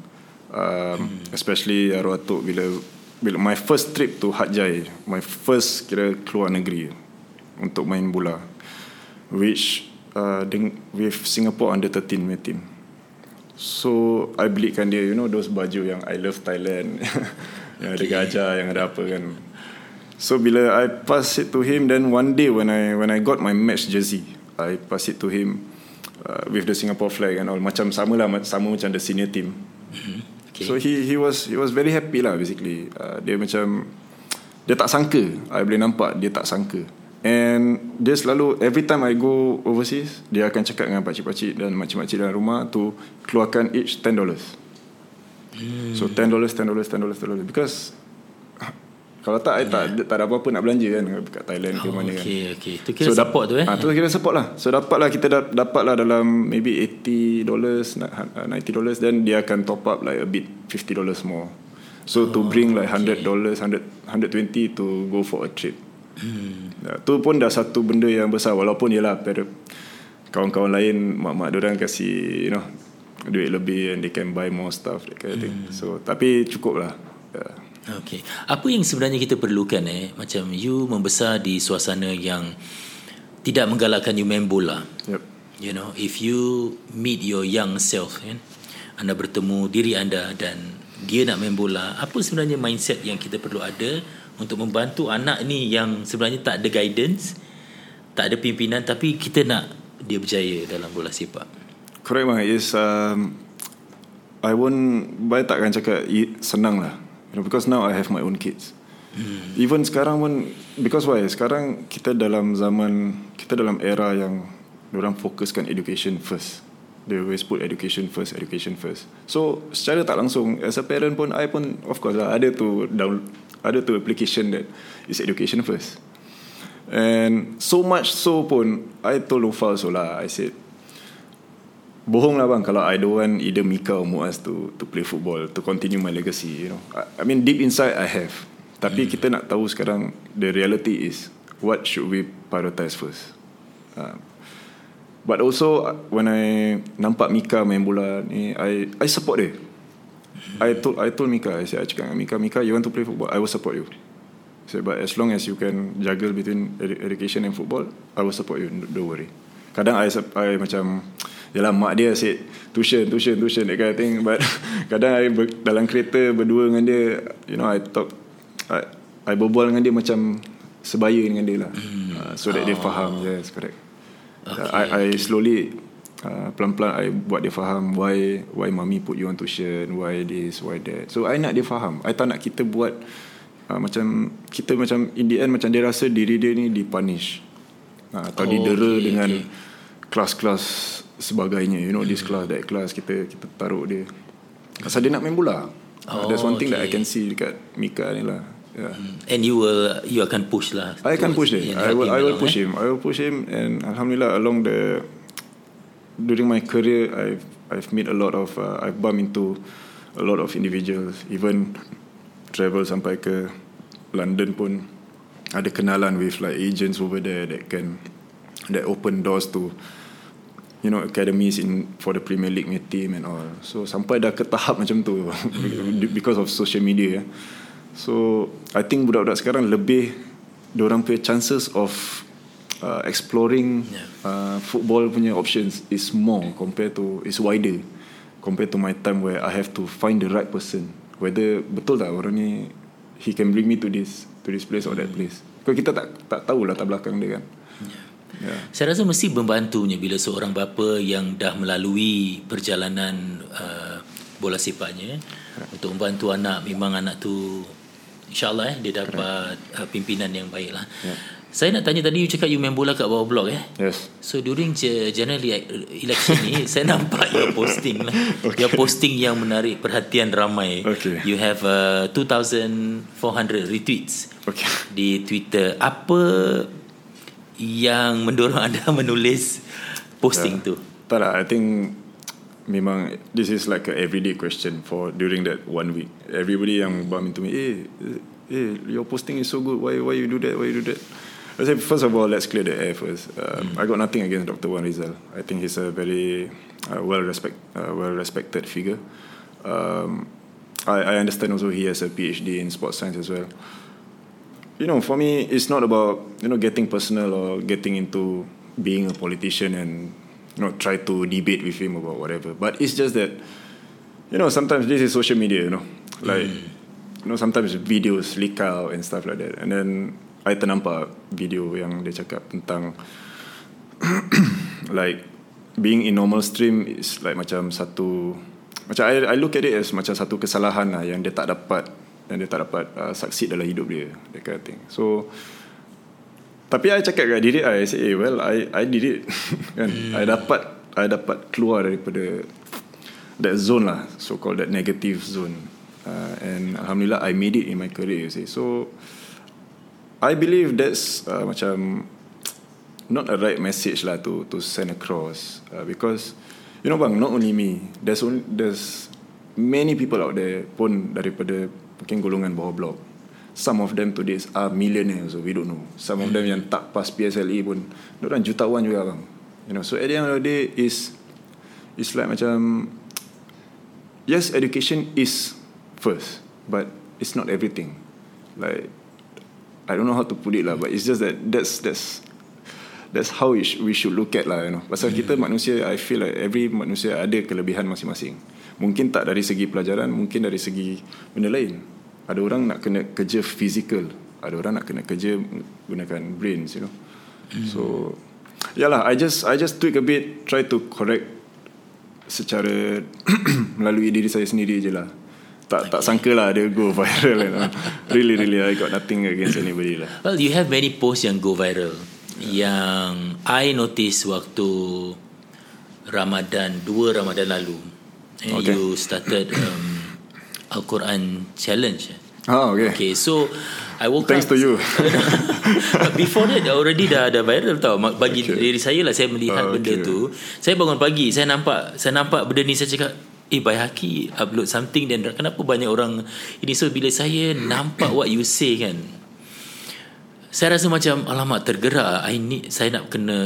um, hmm. especially arwah atuk bila bila my first trip to Hajjai my first kira keluar negeri untuk main bola which uh, with Singapore under 13 my team. So I belikan dia you know those baju yang I love Thailand. Yang ada gajah yang ada apa kan. So bila I pass it to him Then one day when I when I got my match jersey I pass it to him uh, With the Singapore flag and all. Macam sama lah Sama macam the senior team. Mm-hmm. Okay. So he he was he was very happy lah basically uh, Dia macam Dia tak sangka I boleh nampak Dia tak sangka And Dia selalu Every time I go overseas Dia akan cakap dengan pakcik-pakcik Dan makcik-makcik dalam rumah To keluarkan each $10 Hmm. So 10 dollars, 10 dollars, 10 dollars, 10 dollars. Because kalau tak, yeah. tak, tak ada apa-apa nak belanja kan kat Thailand oh, ke mana okay, kan. Okay. Tu kira so, support tu eh? Ah, tu kira support lah. So dapatlah kita dapat lah dalam maybe 80 dollars, 90 dollars, then dia akan top up like a bit 50 dollars more. So oh, to bring like 100 dollars, okay. 100, 120 to go for a trip. Hmm. Ya, tu pun dah satu benda yang besar walaupun ialah pada kawan-kawan lain mak-mak dia orang kasih you know duit lebih and they can buy more stuff that kind of thing. Hmm. So tapi cukup lah. Yeah. Okay. Apa yang sebenarnya kita perlukan eh? Macam you membesar di suasana yang tidak menggalakkan you main bola. Yep. You know, if you meet your young self, kan? Anda bertemu diri anda dan dia nak main bola. Apa sebenarnya mindset yang kita perlu ada untuk membantu anak ni yang sebenarnya tak ada guidance, tak ada pimpinan tapi kita nak dia berjaya dalam bola sepak. Correct bang. Is um, I won't, Baik takkan cakap senang lah you know, because now I have my own kids. Hmm. Even sekarang pun because why? Sekarang kita dalam zaman kita dalam era yang orang fokuskan education first. They always put education first, education first. So secara tak langsung as a parent pun I pun of course lah ada tu down ada tu application that is education first. And so much so pun I told Ufal so lah I said bohong lah bang. Kalau I don't want either Mika or Muaz to to play football to continue my legacy you know. I, I mean deep inside I have. Tapi hmm. kita nak tahu sekarang the reality is what should we prioritize first? Uh, but also when I nampak Mika main bola ni I I support dia. I told I told Mika I said I cakap Mika Mika you want to play football? I will support you. I said but as long as you can juggle between education and football I will support you. Don't worry kadang I, I macam Yalah mak dia asyik Tuition Tuition Tuition That kind of thing. But Kadang I ber, Dalam kereta Berdua dengan dia You know I talk I, I berbual dengan dia Macam Sebaya dengan dia lah. Hmm. uh, So that oh. dia faham. Yes correct. Okay, uh, I, I slowly uh, Pelan-pelan I buat dia faham Why Why mommy put you on tuition Why this Why that. So I nak dia faham. I tak nak kita buat uh, Macam Kita macam In the end Macam dia rasa Diri dia ni Dipunish uh, Atau oh, didera okay, dengan okay. Kelas-kelas sebagainya you know this hmm. class that class kita kita taruh dia pasal dia nak main bola oh, that's one thing that I can see dekat Mika ni lah yeah. Hmm. and you will you akan push lah I akan push dia I will, I will push eh? him I will push him and Alhamdulillah along the during my career I've I've met a lot of uh, I've bumped into a lot of individuals even travel sampai ke London pun ada kenalan with like agents over there that can that open doors to you know academies in for the Premier League punya team and all. So sampai dah ke tahap macam tu because of social media. So I think budak-budak sekarang lebih orang punya chances of uh, exploring uh, football punya options is more compared to is wider compared to my time where I have to find the right person whether betul tak orang ni he can bring me to this to this place or that place. Kalau kita tak tak tahu lah tak belakang dia kan. Yeah. Yeah. Saya rasa mesti membantunya bila seorang bapa yang dah melalui perjalanan uh, bola sepaknya yeah. untuk membantu anak memang anak tu insyaallah eh dia dapat uh, pimpinan yang baiklah. Yeah. Saya nak tanya tadi you cakap you main bola kat bawah blok eh? Yes. So during general election ni saya nampak your posting lah. Okay. Your posting yang menarik perhatian ramai. Okay. You have uh, 2400 retweets. Okay. Di Twitter. Apa yang mendorong anda menulis posting yeah. tu? Tak lah, I think memang this is like a everyday question for during that one week. Everybody yang bump into me, eh, eh, your posting is so good. Why, why you do that? Why you do that? I say first of all, let's clear the air first. Um, mm. I got nothing against Dr. Wan Rizal. I think he's a very uh, well respect, uh, well respected figure. Um, I, I understand also he has a PhD in sports science as well you know, for me, it's not about you know getting personal or getting into being a politician and you know try to debate with him about whatever. But it's just that you know sometimes this is social media, you know, like mm. you know sometimes videos leak out and stuff like that, and then I ternampak video yang dia cakap tentang like being in normal stream is like macam satu macam I, I look at it as macam satu kesalahan lah yang dia tak dapat dan dia tak dapat uh, succeed dalam hidup dia that kind of thing so tapi I cakap kat diri I say eh well I I did it kan hmm. I dapat I dapat keluar daripada that zone lah, so called that negative zone. Uh, and alhamdulillah, I made it in my career. You see, so I believe that's uh, macam not a right message lah to to send across uh, because you know bang, not only me, there's only there's many people out there pun daripada mungkin golongan bawah blok. Some of them today are millionaires, so we don't know. Some of them yang tak pas PSLE pun, orang jutawan juga bang. You know, so at the end of the day is it's like macam yes, education is first, but it's not everything. Like I don't know how to put it lah, but it's just that that's that's that's how we, sh- we should look at lah, you know. Pasal kita manusia, I feel like every manusia ada kelebihan masing-masing. Mungkin tak dari segi pelajaran, mungkin dari segi benda lain. Ada orang nak kena kerja physical, ada orang nak kena kerja gunakan brains, you know. So, yalah, I just I just tweak a bit, try to correct secara melalui diri saya sendiri je lah. Tak tak sangka lah dia go viral. You know. Really, really, I got nothing against anybody lah. Well, you have many posts yang go viral. Yang I notice waktu Ramadan, dua Ramadan lalu. Okay. You started um, Al-Quran challenge. Oh, okay. Okay, so I woke Thanks up. to you. Before that already dah dah viral tau. Bagi Okay. diri saya lah saya melihat Ah, benda okay. tu. Saya bangun pagi, saya nampak saya nampak benda ni saya cakap Eh Bayhaki upload something dan kenapa banyak orang ini so bila saya nampak what you say kan saya rasa macam alamak tergerak I need saya nak kena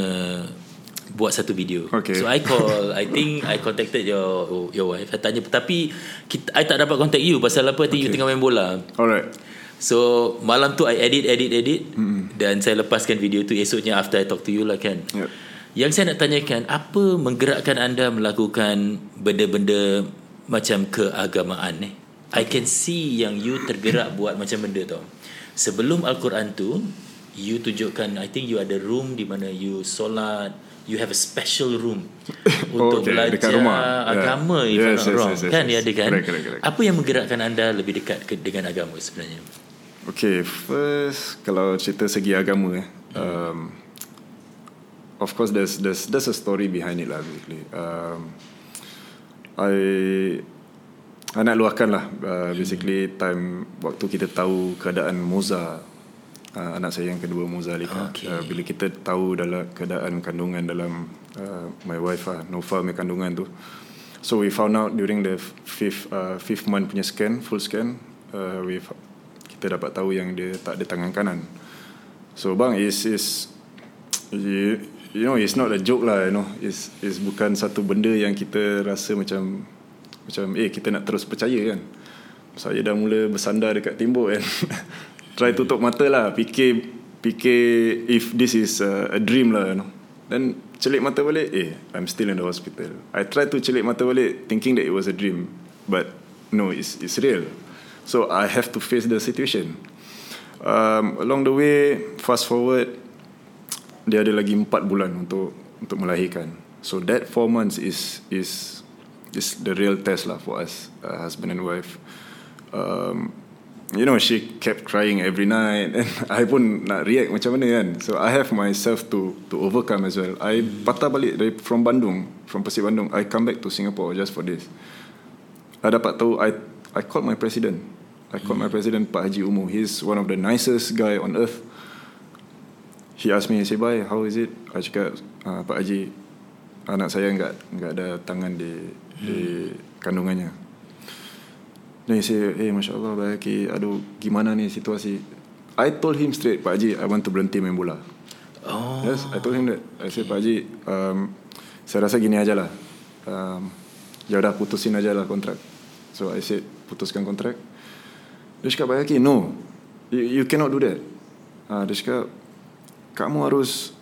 buat satu video. Okay. So I call I think I contacted your your wife. I tanya tapi kita, I tak dapat contact you pasal apa okay. you tengah main bola. Alright. So malam tu I edit edit edit mm. dan saya lepaskan video tu esoknya after I talk to you lah kan. Yep. Yang saya nak tanyakan apa menggerakkan anda melakukan benda-benda macam keagamaan eh? I can see yang you tergerak buat macam benda tau. Sebelum al-Quran tu you tunjukkan I think you ada room di mana you solat you have a special room untuk Okay, belajar rumah. Yeah. agama if I'm Yes, not yes, wrong. yes, yes, kan yes. dia ada kan? Correct, correct, correct. Apa yang menggerakkan anda lebih dekat ke, dengan agama sebenarnya? Okay, first kalau cerita segi agama eh, um, of course there's there's there's a story behind it lah basically. Um, I I nak luahkan lah uh, basically time waktu kita tahu keadaan Moza uh, anak saya yang kedua Moza Lika Okay. uh, bila kita tahu dalam keadaan kandungan dalam uh, my wife lah Nova punya kandungan tu so we found out during the fifth uh, fifth month punya scan full scan uh, we kita dapat tahu yang dia tak ada tangan kanan so bang is is you, you know it's not a joke lah you know. It's it's bukan satu benda yang kita rasa macam macam eh kita nak terus percaya kan. Saya dah mula bersandar dekat tembok kan try tutup mata lah fikir fikir if this is a, a dream lah you know. Then celik mata balik eh I'm still in the hospital. I try to celik mata balik thinking that it was a dream but no it's it's real. So I have to face the situation. Um, along the way fast forward dia ada lagi 4 bulan untuk untuk melahirkan. So that 4 months is is is the real test lah for us, uh, husband and wife. Um, you know she kept crying every night and I pun nak react macam mana kan. So I have myself to to overcome as well. I patah balik dari from Bandung, from Persib Bandung. I come back to Singapore just for this. I dapat tahu I I called my president. I called my president Pak Haji Umar. He's one of the nicest guy on earth. He asked me, said, bye, how is it? I cakap, uh, Pak Haji, anak saya enggak enggak ada tangan di di kandungannya. Then he said, hey, Masya Allah, baik, okay. aduh, gimana ni situasi? I told him straight, Pak Haji, I want to berhenti main bola. Oh. Yes, I told him that. I said, Pak Haji, um, saya rasa gini aja lah. Um, ya udah putusin aja lah kontrak. So I said, putuskan kontrak. Dia cakap, Pak Haji, no. You, you cannot do that. Uh, dia cakap, kamu harus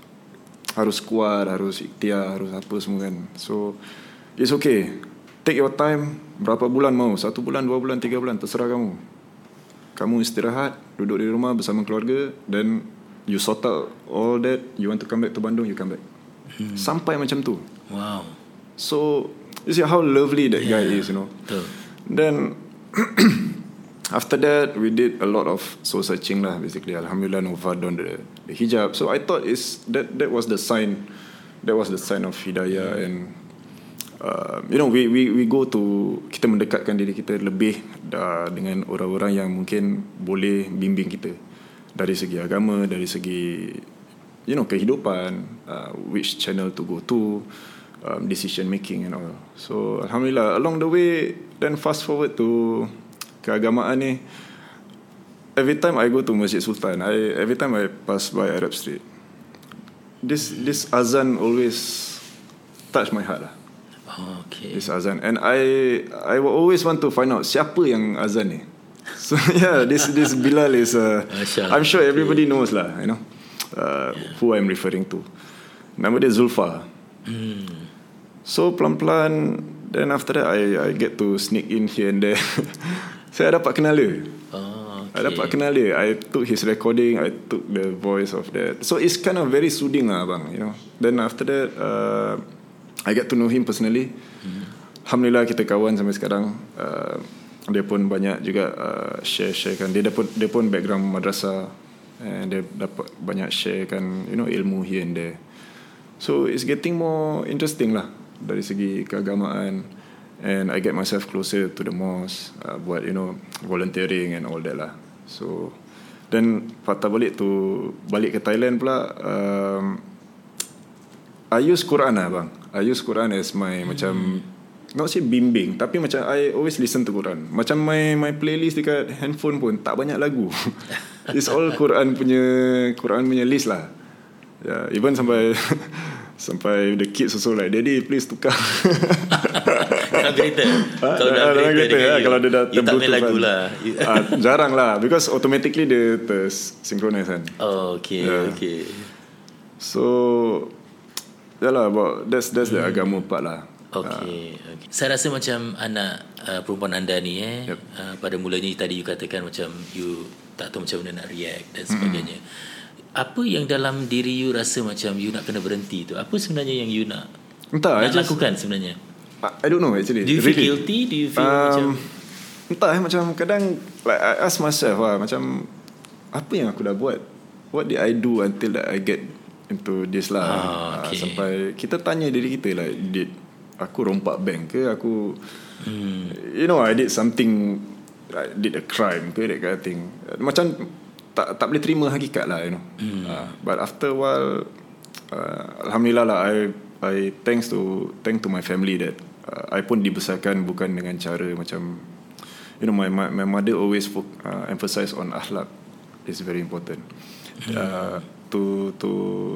harus kuat, harus ikhtiar, harus apa semua kan. So, it's okay. Take your time. Berapa bulan mau? Satu bulan, dua bulan, tiga bulan. Terserah kamu. Kamu istirahat, duduk di rumah bersama keluarga. Then, you sort out all that. You want to come back to Bandung, you come back. Hmm. Sampai macam tu. Wow. So, you see how lovely that guy Yeah. is, you know. Betul. Then after that we did a lot of soul searching lah basically alhamdulillah Nova done the, the hijab. So I thought is that that was the sign that was the sign of hidayah and uh, you know we we we go to kita mendekatkan diri kita lebih uh, dengan orang-orang yang mungkin boleh bimbing kita. Dari segi agama dari segi you know kehidupan uh, which channel to go to um, decision making and all. So alhamdulillah along the way then fast forward to keagamaan ni every time I go to Masjid Sultan I every time I pass by Arab Street this this azan always touch my heart lah. Okay. this azan. And I I will always want to find out siapa yang azan ni. So yeah this this Bilal is uh, I'm sure everybody knows lah you know uh, who I'm referring to. Nama dia Zulfa. Hmm. so pelan-pelan then after that I I get to sneak in here and there. Saya dapat kenal dia Oh, I dapat kenal dia. I took his recording. I took the voice of that. So it's kind of very soothing lah bang You know. Then after that uh, I get to know him personally. Hmm. Alhamdulillah kita kawan sampai sekarang. Uh, Dia pun banyak juga uh, Share-sharekan. Dia pun, dia pun background madrasah. And dia dapat banyak sharekan You know ilmu here and there. So it's getting more interesting lah Dari segi keagamaan. And I get myself closer to the mosque uh, Buat you know Volunteering and all that lah So Then Fakta balik tu Balik ke Thailand pula um, I use Quran lah bang. I use Quran as my hmm. macam Not say bimbing Tapi macam I always listen to Quran. Macam my my playlist dekat handphone pun Tak banyak lagu. It's all Quran punya Quran punya list lah. Yeah, Even sampai Sampai the kids also like Daddy please tukar Dalam kereta Ha? Kalau dalam dalam kereta, kereta, ya, you, Kalau dia dah You tak main lagu kan. lah You- Ah, Jarang lah Because automatically dia Tersynchronize kan Oh okay Yeah. Okay So Yalah about That's that's the agama part lah Okay, okay. Saya rasa macam anak uh, perempuan anda ni eh Yep. uh, pada mulanya tadi you katakan macam you tak tahu macam mana nak react dan sebagainya. Apa yang dalam diri you rasa macam you nak kena berhenti tu? Apa sebenarnya yang you nak Entah nak just lakukan sebenarnya? I don't know actually Do you feel Really. guilty? Do you feel um, macam Entah eh macam Kadang Like I ask myself lah Macam Apa yang aku dah buat What did I do Until that I get Into this lah Ah, Ah, okay. Sampai Kita tanya diri kita like Did Aku rompak bank ke Aku hmm, You know I did something I did a crime ke That kind of thing Macam Tak tak boleh terima hakikat lah You know Hmm. uh, But after a while uh, Alhamdulillah lah I I thanks to Thank to my family that uh, I pun dibesarkan Bukan dengan cara macam You know my my, my mother always fo- uh, Emphasize on akhlak Is very important. Uh, To to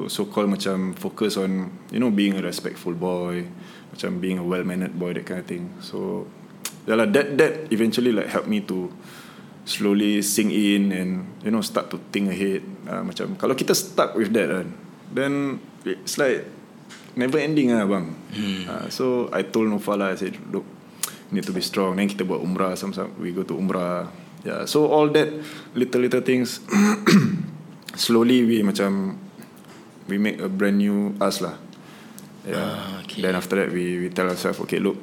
so called macam Focus on You know being a respectful boy Macam being a well mannered boy That kind of thing. So Yalah that that eventually like help me to slowly sink in and you know start to think ahead. Uh, macam kalau kita stuck with that kan then it's like never ending lah bang. Hmm. uh, so I told Nofala I said look need to be strong. Then kita buat umrah sama-sama we go to umrah. Yeah so all that little little things slowly we macam we make a brand new us lah. Yeah. Ah, okay. then after that we we tell ourselves okay look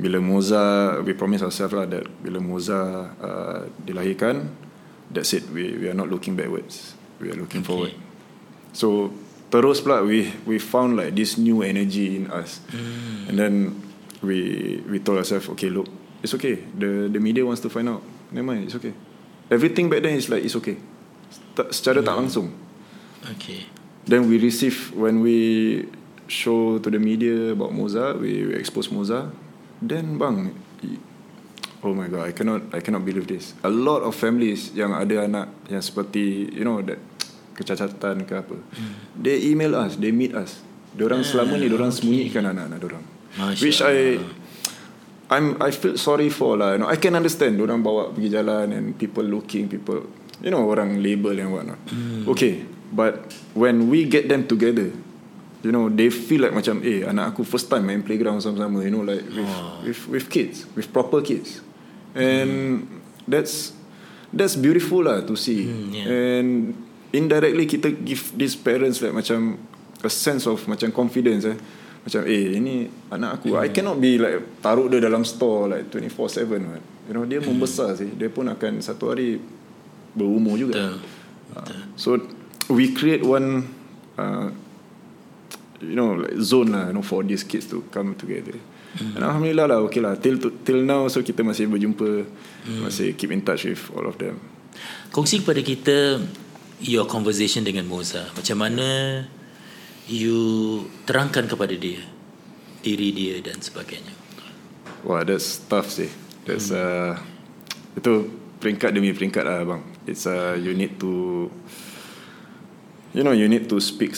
bila Moza we promise ourselves lah that bila Moza uh, dilahirkan that's it. We we are not looking backwards. We are looking Okay. forward. So terus pula we we found like this new energy in us. Hmm, and then we we told ourselves okay look it's okay. The the media wants to find out. Never mind it's okay. Everything back then is like it's okay. Secara tak langsung. Okay. Then we receive when we show to the media about Moza, we, we expose Moza. Then bang, oh my god, I cannot I cannot believe this. A lot of families yang ada anak yang seperti you know that kecacatan ke apa, they email us, they meet us. Diorang selama ni diorang sembunyikan anak-anak diorang. Masya Which I I'm I feel sorry for lah. You know, I can understand orang bawa pergi jalan and people looking, people you know orang label and whatnot. Hmm. Okay, but when we get them together, you know they feel like macam eh anak aku first time main playground sama-sama, you know like with Oh. with with kids, with proper kids, and that's that's beautiful lah to see. Hmm, yeah. And indirectly kita give these parents like macam a sense of macam confidence eh. Macam eh ini anak aku I cannot be like taruh dia dalam store like 24/7 right? You know dia membesar sih. Dia pun akan satu hari berumur juga. Betul. Uh, so we create one uh, you know like zone lah you know for these kids to come together mm. and alhamdulillah lah okay lah till till now so kita masih berjumpa mm. masih keep in touch with all of them kongsi kepada kita your conversation dengan Moza macam mana you terangkan kepada dia diri dia dan sebagainya wah that's tough sih that's mm. uh, itu peringkat demi peringkat lah bang it's uh, you need to you know you need to speak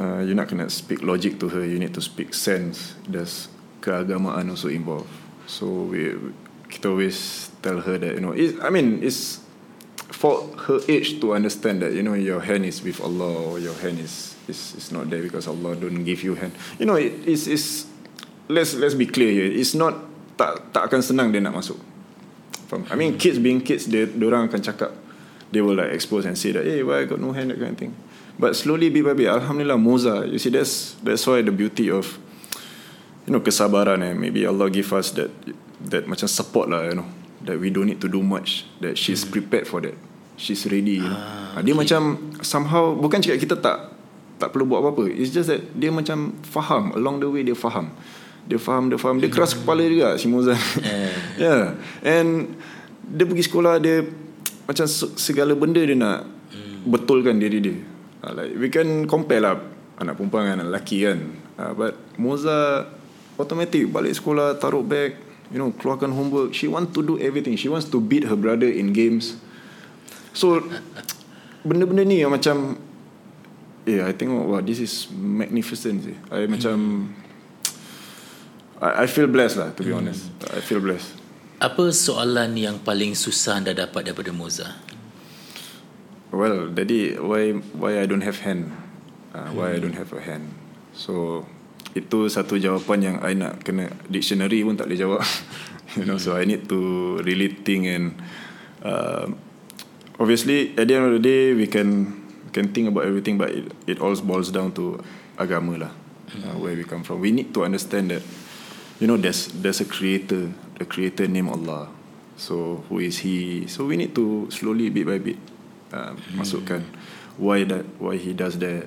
uh, you're not gonna speak logic to her. You need to speak sense. There's keagamaan also involved. So we kita always tell her that you know. It, I mean, it's for her age to understand that you know your hand is with Allah or your hand is is is not there because Allah don't give you hand. You know, it is is let's let's be clear here. It's not tak tak akan senang dia nak masuk. From I mean, kids being kids, dia orang akan cakap, they will like expose and say that, hey, why I got no hand that kind of thing. But slowly bit by bit Alhamdulillah Moza You see that's That's why the beauty of You know kesabaran eh Maybe Allah give us that That macam support lah you know That we don't need to do much That she's hmm. prepared for that She's ready you know ah, Dia okay. macam Somehow Bukan cakap kita tak Tak perlu buat apa-apa It's just that Dia macam Faham Along the way dia faham Dia faham Dia faham Dia keras hmm. kepala juga Si Moza yeah. yeah And Dia pergi sekolah Dia Macam segala benda dia nak hmm. Betulkan diri dia uh, like we can compare lah anak perempuan dengan anak lelaki kan uh, but Moza automatic balik sekolah taruh bag you know keluarkan homework she want to do everything she wants to beat her brother in games so benda-benda ni yang macam yeah I think wow this is magnificent sih I macam I, I feel blessed lah to be hmm. honest I feel blessed apa soalan yang paling susah anda dapat daripada Moza Well, jadi why why I don't have hand? Uh, why hmm. I don't have a hand? So itu satu jawapan yang I nak kena dictionary pun tak boleh jawab. you know, so I need to really think and uh, obviously at the end of the day we can can think about everything, but it it all boils down to agama lah, uh, where we come from. We need to understand that you know there's there's a creator, the creator named Allah. So who is he? So we need to slowly bit by bit uh, hmm. masukkan why that why he does that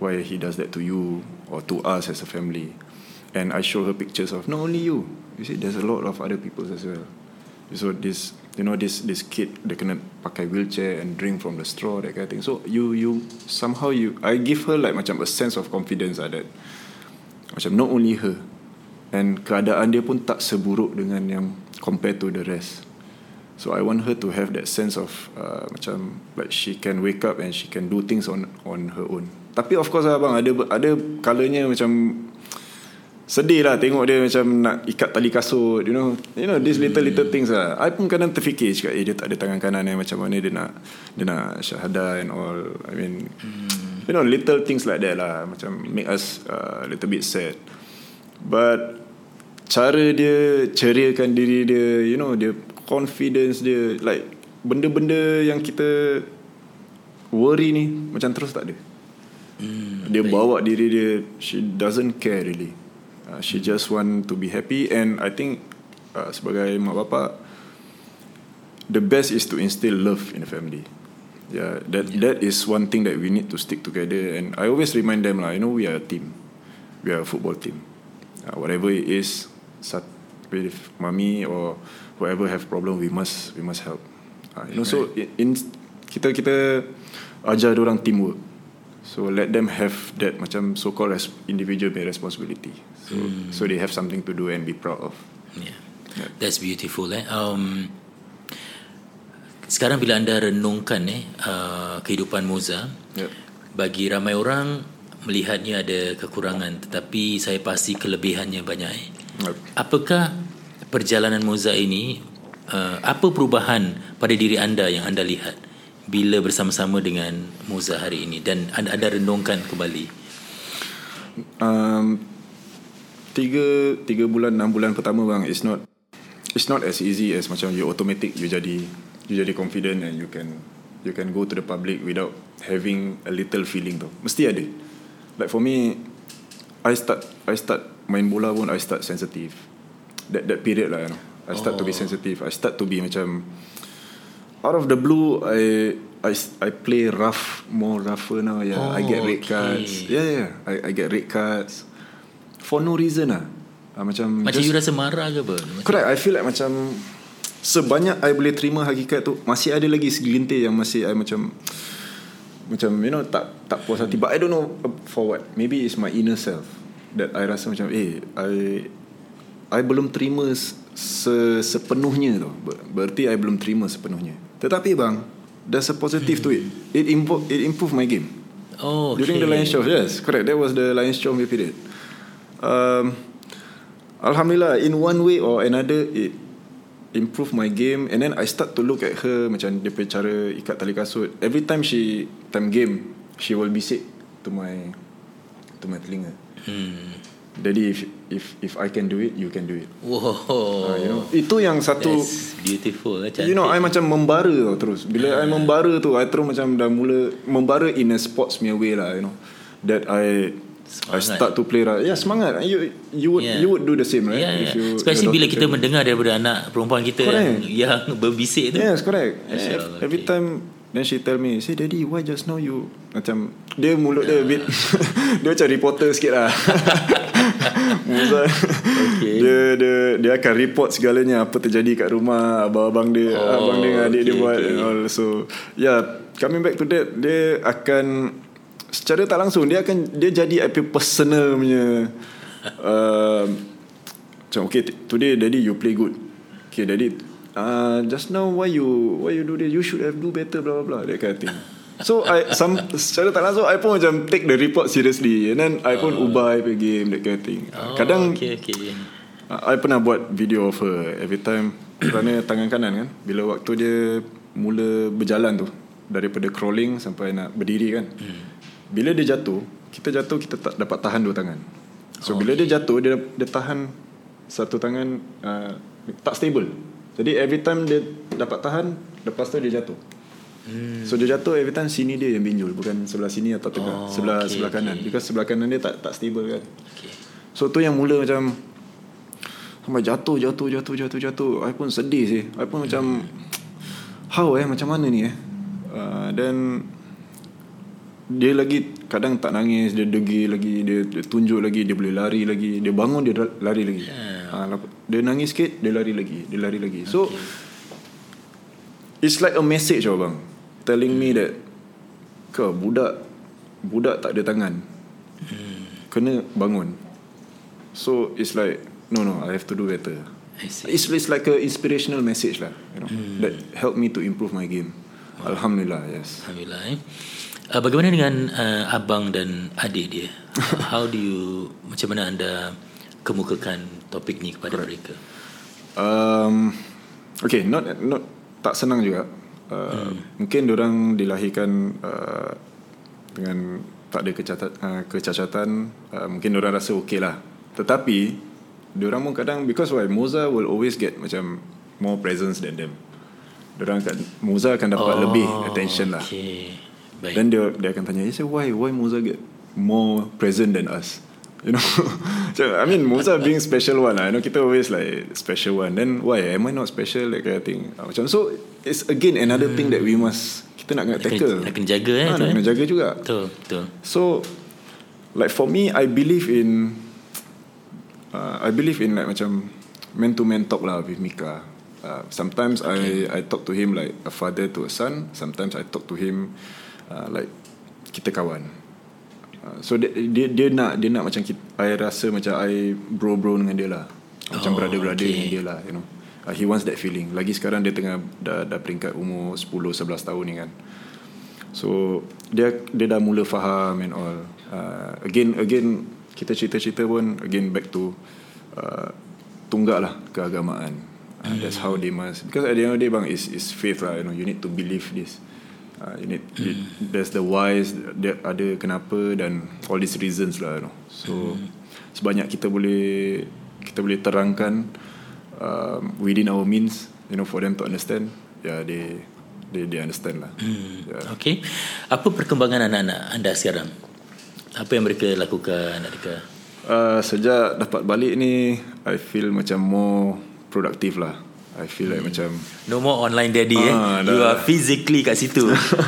why he does that to you or to us as a family. And I show her pictures of not only you you see there's a lot of other people as well. So this you know this this kid they kena pakai wheelchair and drink from the straw that kind of thing. So you you somehow you I give her like macam a sense of confidence lah that macam not only her and keadaan dia pun tak seburuk dengan yang compared to the rest. So I want her to have that sense of uh, macam like she can wake up and she can do things on on her own. Tapi of course lah bang ada ada kalanya macam sedih lah tengok dia macam nak ikat tali kasut you know. You know these little little things lah. I pun kadang terfikir cakap eh dia tak ada tangan kanan ni macam mana dia nak dia nak syahadah and all. I mean hmm. you know little things like that lah macam make us a uh, little bit sad. But cara dia ceriakan diri dia you know dia confidence dia like benda-benda yang kita worry ni macam terus tak ada hmm, dia baik. bawa diri dia she doesn't care really uh, she hmm. just want to be happy and i think uh, sebagai mak bapak the best is to instill love in the family yeah that yeah. that is one thing that we need to stick together and i always remind them lah you know we are a team we are a football team uh, whatever it is with mommy or whoever have problem we must we must help. Uh, you know, right. so in, kita kita ajar orang teamwork. So let them have that macam so called as individual responsibility. So hmm. so they have something to do and be proud of. Yeah, yeah. that's beautiful. Eh, um, sekarang bila anda renungkan eh uh, kehidupan Moza, yeah. bagi ramai orang melihatnya ada kekurangan, tetapi saya pasti kelebihannya banyak. Eh. Yep. Apakah perjalanan Moza ini uh, apa perubahan pada diri anda yang anda lihat bila bersama-sama dengan Moza hari ini dan anda ada renungkan kembali um, tiga tiga bulan enam bulan pertama bang it's not it's not as easy as macam you automatic you jadi you jadi confident and you can you can go to the public without having a little feeling tu mesti ada like for me I start I start main bola pun I start sensitive that that period lah you know. I start oh. to be oh. sensitive I start to be macam out of the blue I I I play rough more rougher now. Yeah, Oh, I get red okay. cards. Yeah, yeah. I I get red cards for no reason lah. Uh, macam Macam you rasa marah ke apa? Macam, Correct I feel like macam Sebanyak I boleh terima hakikat tu Masih ada lagi segelintir Yang masih I macam Macam you know Tak tak puas hati But I don't know For what Maybe it's my inner self That I rasa macam Eh I I belum terima se, Sepenuhnya tu Ber- Berarti I belum terima sepenuhnya Tetapi bang There's a positive to it. It, impo- it improve my game. Oh, okay. During the Lions Show Yes correct. That was the Lions Show period. Um, Alhamdulillah In one way or another It improve my game. And then I start to look at her Macam dia punya cara Ikat tali kasut. Every time she Time game She will be sick To my To my telinga. Hmm. Jadi if If if I can do it You can do it Wow. uh, you know, Itu yang satu That's beautiful. eh, Cantik. You know I macam membara tau terus Bila I membara tu I terus macam dah mula Membara in a sports punya way lah You know That I I Semangat. start to play right Yeah semangat You you would Yeah. you would do the same right Yeah, If yeah. you, Especially bila kita mendengar daripada anak perempuan kita Correct. yang, yang berbisik tu. Yes correct yeah, Every okay. time Then she tell me Say daddy why just now you Macam Dia mulut dia a bit Dia macam reporter sikit lah Musa Okay. Dia dia dia akan report segalanya Apa terjadi kat rumah Abang-abang dia Oh, Abang dia dengan adik dia okay, buat okay. and all. So Yeah Coming back to that Dia akan Secara tak langsung Dia akan Dia jadi apa personal punya uh, Macam okay Today daddy you play good Okay daddy uh, Just now why you Why you do this? You should have do better blah blah blah That kind of thing. So I some Secara tak langsung I pun macam Take the report seriously. And then I pun ubah I punya game That kind of thing. Oh, Kadang okay, okay. uh, I pernah buat video of her Every time. Kerana tangan kanan kan? Bila waktu dia Mula berjalan tu Daripada crawling Sampai nak berdiri kan? Hmm. Bila dia jatuh Kita jatuh Kita tak dapat tahan dua tangan. So bila dia jatuh Dia, dia tahan Satu tangan uh, Tak stable Jadi every time dia Dapat tahan Lepas tu dia jatuh Hmm. So dia jatuh every time Sini dia yang binjul Bukan sebelah sini atau tengah Oh, Sebelah okay, sebelah kanan okay. Because sebelah kanan dia tak tak stable kan okay. So tu yang mula macam Sampai jatuh Jatuh jatuh jatuh jatuh I pun sedih sih I pun macam How eh Macam mana ni eh uh, Then Dia lagi Kadang tak nangis Dia degil lagi Dia, dia tunjuk lagi Dia boleh lari lagi Dia bangun Dia lari lagi Yeah. Uh, Dia nangis sikit Dia lari lagi Dia lari lagi. So It's like a message tau bang. Telling me that Kau budak Budak tak ada tangan. Kena bangun. So it's like No no I have to do better. I see. It's, it's like a inspirational message lah you know, That help me to improve my game. Alhamdulillah yes. Alhamdulillah eh. Uh, bagaimana dengan uh, abang dan adik dia? How do you macam mana anda kemukakan topik ni kepada mereka? um, Okay not, not Tak senang juga uh, hmm. Mungkin orang dilahirkan uh, Dengan Tak ada kecacatan, uh, kecacatan uh, Mungkin orang rasa okay lah Tetapi Diorang pun kadang Because why Moza will always get Macam More presence than them Diorang akan Moza akan dapat oh, lebih attention lah Okay. Baik. Then dia dia akan tanya, "You say why why Moza get more present than us?" You know. so, I mean Moza being special one lah. You know kita always like special one. Then why am I not special that kind of thing. Ah, Macam so it's again another hmm. thing that we must kita nak kena tackle. nak kena jaga, eh, tu, nak eh. kena jaga juga. Betul, betul. So like for me I believe in uh, I believe in like macam man to man talk lah with Mika. Uh, sometimes okay. I I talk to him like a father to a son. Sometimes I talk to him uh, like kita kawan. Uh, so dia, dia dia nak dia nak macam kita, I rasa macam I bro bro dengan dia lah. Macam Oh, brother brother okay. dengan dia lah, you know. Uh, he wants that feeling. Lagi sekarang dia tengah dah dah peringkat umur 10 11 tahun ni kan. So dia dia dah mula faham and all. Uh, again again kita cerita-cerita pun again back to uh, tunggak lah keagamaan. Uh, that's how they must because at the end of the day bang is is faith lah you know you need to believe this. Uh, you need you, there's the whys there ada kenapa dan all these reasons lah you know. So sebanyak kita boleh kita boleh terangkan um, within our means you know for them to understand yeah they they they understand lah. Yeah. Okay. Apa perkembangan anak-anak anda sekarang? Apa yang mereka lakukan adakah? Uh, sejak dapat balik ni I feel macam more produktif lah I feel like macam No more online daddy eh. Ah, You dah. are physically kat situ.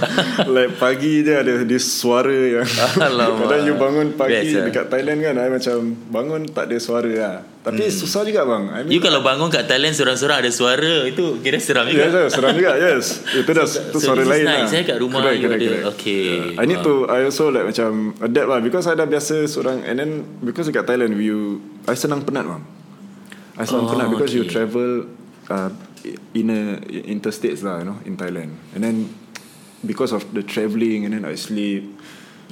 like pagi je ada this suara yang Alamak. kadang you bangun pagi Best, ah. dekat Thailand kan I macam bangun tak ada suara lah. Tapi susah juga bang. I you kalau bangun kat Thailand seorang-seorang ada suara, itu kira seram juga. Yes, yes, seram juga. Yes. Itu dah itu so suara lain nice, lah. eh, kat rumah you ada. Okay. Yeah. I need to I also like macam adapt lah because I dah biasa seorang and then because dekat Thailand you I senang penat bang. I senang Oh, penat because you okay. travel uh, in a interstates lah, you know, in Thailand. And then because of the travelling and then I sleep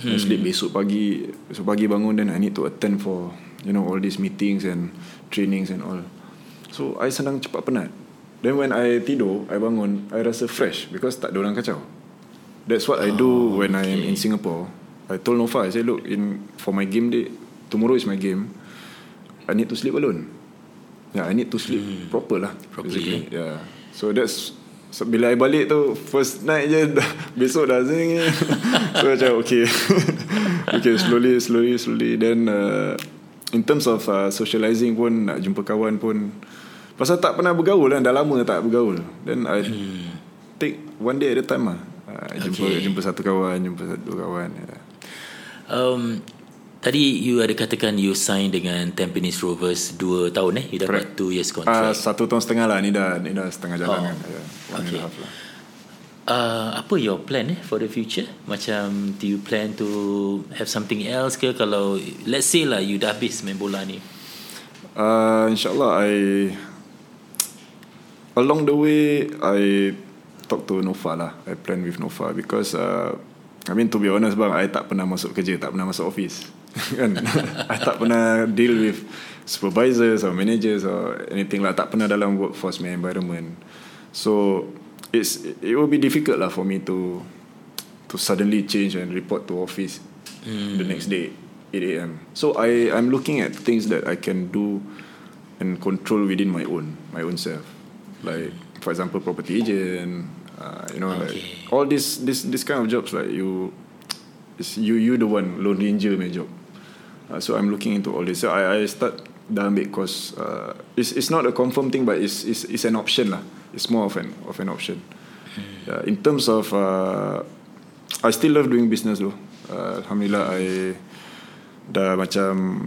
I Hmm. sleep besok pagi Besok pagi bangun Then I need to attend for You know all these meetings And trainings and all. So I senang cepat penat. Then when I tidur I bangun I rasa fresh Because tak ada orang kacau. That's what I do When I am in Singapore. I told Nova I said look in For my game day Tomorrow is my game. I need to sleep alone Yeah I need to sleep proper lah Properly, basically. Yeah. So that's so, Bila I balik tu First night je dah, Besok dah zing. So macam okay. Okay slowly Slowly slowly. Then uh, In terms of uh, Socializing pun Nak jumpa kawan pun Pasal tak pernah bergaul kan Dah lama tak bergaul. Then I Take one day at a time lah. Uh, Jumpa Okay. jumpa satu kawan Jumpa satu kawan yeah. Um, tadi you ada katakan you sign dengan Tampines Rovers 2 tahun eh. You dapat 2 years uh, contract. Satu tahun setengah lah Ni dah, ni dah setengah jalan Oh. kan yeah. One Okay. and a half lah Uh, apa your plan eh for the future? Macam do you plan to have something else ke kalau let's say lah you dah habis main bola ni. Uh, InsyaAllah I Along the way I Talk to Nova lah I plan with Nova Because uh, I mean to be honest bang I tak pernah masuk kerja Tak pernah masuk office kan I tak pernah deal with Supervisors or managers Or anything lah Tak pernah dalam workforce environment So it's It will be difficult lah for me to To suddenly change And report to office The next day 8 a.m. So I I'm looking at things that I can do and control within my own my own self. Like for example, property agent. Uh, you know, Okay. like all this this this kind of jobs like you, it's you you the one lone ranger my job. Uh, so I'm looking into all this. So I I start dah ambil course. Uh, it's it's not a confirm thing, but it's it's it's an option lah. It's more of an of an option. Uh, in terms of, uh, I still love doing business though. Uh, Alhamdulillah, I dah macam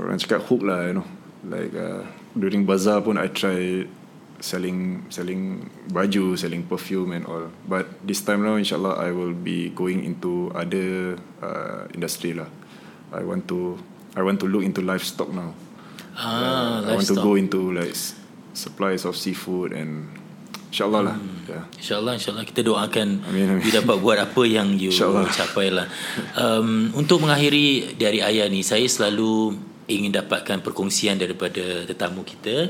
orang cakap hook lah, you know. Like uh, during bazaar pun I try selling selling baju, selling perfume and all. But this time now, inshallah, I will be going into other uh, industry lah. I want to I want to look into livestock now. Ah, Uh, I want to livestock. go into like supplies of seafood and inshallah lah. Yeah. InsyaAllah InsyaAllah kita doakan Amin, amin. You dapat buat apa yang you InsyaAllah. capai lah um, Untuk mengakhiri dari ayah ni Saya selalu ingin dapatkan perkongsian daripada tetamu kita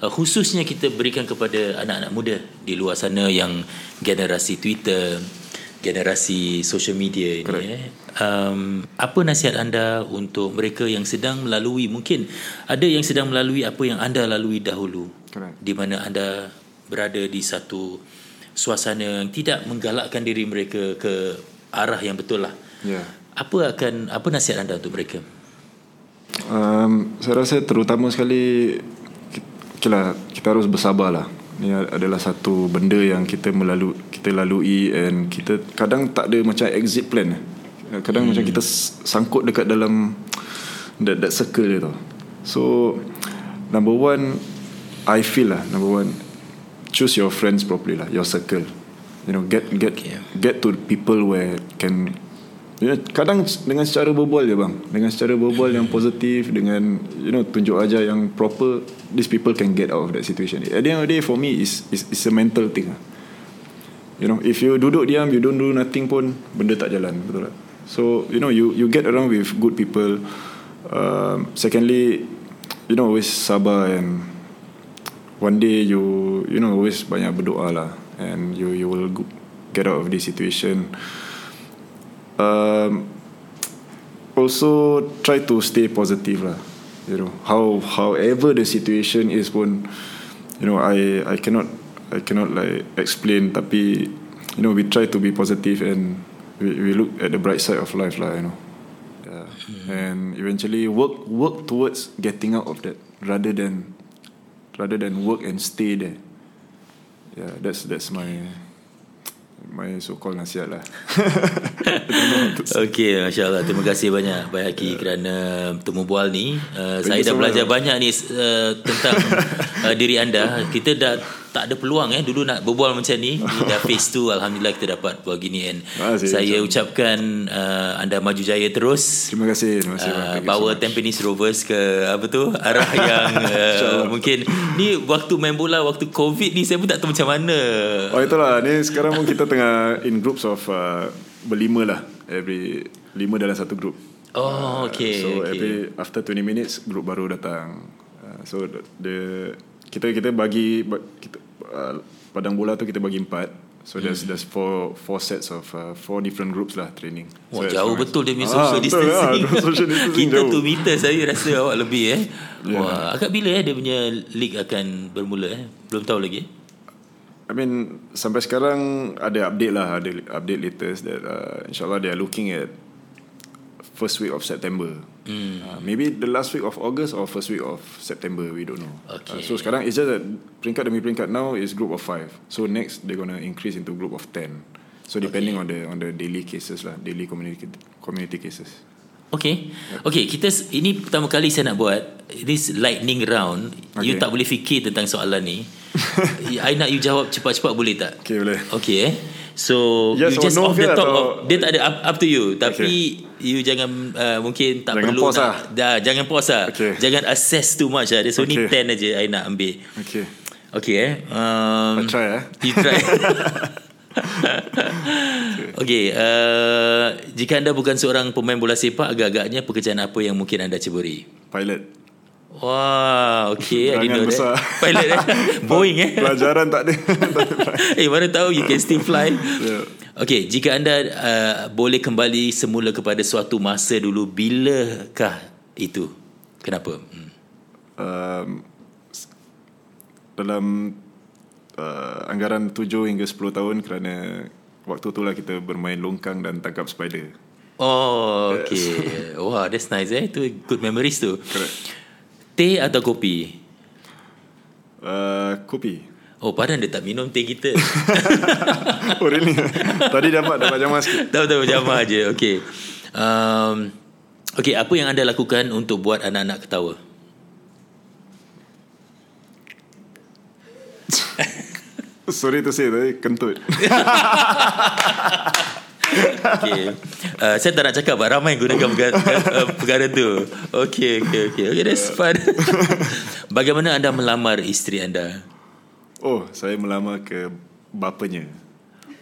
uh, Khususnya kita berikan kepada anak-anak muda Di luar sana yang generasi Twitter Generasi social media ini Correct. eh. um, Apa nasihat anda untuk mereka yang sedang melalui Mungkin ada yang sedang melalui apa yang anda lalui dahulu Correct. di mana anda berada di satu suasana yang tidak menggalakkan diri mereka ke arah yang betul lah. Yeah. Apa akan apa nasihat anda untuk mereka? Um, saya rasa terutama sekali okay lah, kita harus bersabar lah. Ini adalah satu benda yang kita melalui kita lalui and kita kadang tak ada macam exit plan. Kadang hmm. macam kita sangkut dekat dalam that, that circle dia tau. So number one I feel lah number one choose your friends properly lah your circle. You know get get Okay. get to people where can kadang dengan secara berbual je bang. Dengan secara berbual yang positif dengan you know tunjuk aja yang proper these people can get out of that situation. At the end of the day for me is is a mental thing lah. you know if you duduk diam you don't do nothing pun benda tak jalan betul tak? So you know you you get around with good people. Um, secondly you know always sabar and one day you you know always banyak berdoa lah. And you you will get out of this situation um, also try to stay positive lah you know how however the situation is pun you know I I cannot I cannot like explain tapi you know we try to be positive and we, we look at the bright side of life lah you know yeah. and eventually work work towards getting out of that rather than rather than work and stay there. Yeah, that's that's my my so called nasihat lah. Okey, Masya Allah. Terima kasih banyak Baik Haki kerana temu bual ni. Uh, saya dah belajar much. banyak ni uh, tentang uh, diri anda. Kita dah tak ada peluang eh dulu nak berbual macam ni. Ni dah phase 2 alhamdulillah kita dapat buat gini and kasih, saya Macam- ucapkan uh, anda maju jaya terus. Terima kasih, terima kasih. Uh, bawa so. Tampines Rovers ke apa tu arah yang uh, mungkin ni waktu main bola waktu covid ni saya pun tak tahu macam mana Oh itulah ni sekarang pun kita tengah in groups of uh, berlima lah every lima dalam satu group. oh okay, so okay. every after 20 minutes group baru datang. Uh, so the, the kita kita bagi ba- kita uh, padang bola tu kita bagi empat. So there's there's four four sets of uh, four different groups lah training. Wah, so jauh betul dia punya Ah, social betul distancing. lah, social distancing Kita jauh. tu meter saya rasa awak lebih eh. Ya. Wah, agak bila eh dia punya league akan bermula eh? Belum tahu lagi. I mean sampai sekarang ada update lah ada update latest that uh, insyaallah they are looking at first week of September. Hmm. Uh, maybe the last week of August or first week of September we don't know. Okay. Uh, so sekarang it's just that peringkat demi peringkat now is group of five. So next they're gonna increase into group of ten. So depending on the on the daily cases lah, daily community community cases. Okay. Okay, kita ini pertama kali saya nak buat this lightning round. You Okay. tak boleh fikir tentang soalan ni. I nak you jawab cepat-cepat boleh tak? Okay boleh. Okay eh. So Yes you just no off the top of dia tak ada up, up to you tapi you jangan uh, mungkin tak Jangan perlu pause nak lah. dah jangan pause lah. Okay. Jangan assess too much lah. There's only Okay. 10 aja I nak ambil. Okay. Okay eh. Um, I try eh. You try. okay, uh, jika anda bukan seorang pemain bola sepak, agak-agaknya pekerjaan apa yang mungkin anda ceburi? Pilot. Wah, okay. I didn't Perangan know besar. that. Pilot eh? Boeing eh? Pelajaran tak ada. Tak ada. eh, mana tahu you can still fly. Yeah. Okay, jika anda uh, boleh kembali semula kepada suatu masa dulu, bilakah itu? Kenapa? Hmm. um, dalam uh, anggaran 7 hingga 10 tahun kerana waktu itulah kita bermain longkang dan tangkap spider. Oh, okay. Wah, that's nice eh. Itu good memories tu. Correct. Teh atau kopi? Uh, kopi. Oh, padahal dia tak minum teh kita. Oh really? Tadi dapat dapat jaman sikit. tahu tahu jamah aje. Okay. Um, okay, apa yang anda lakukan untuk buat anak-anak ketawa? Sorry to say tadi kentut. Okay. Uh, saya tak nak cakap ramai gunakan perkara, uh, perkara tu. Okay, okay, okay. Okay, that's fun. Bagaimana anda melamar isteri anda? Oh, saya melamar ke bapanya.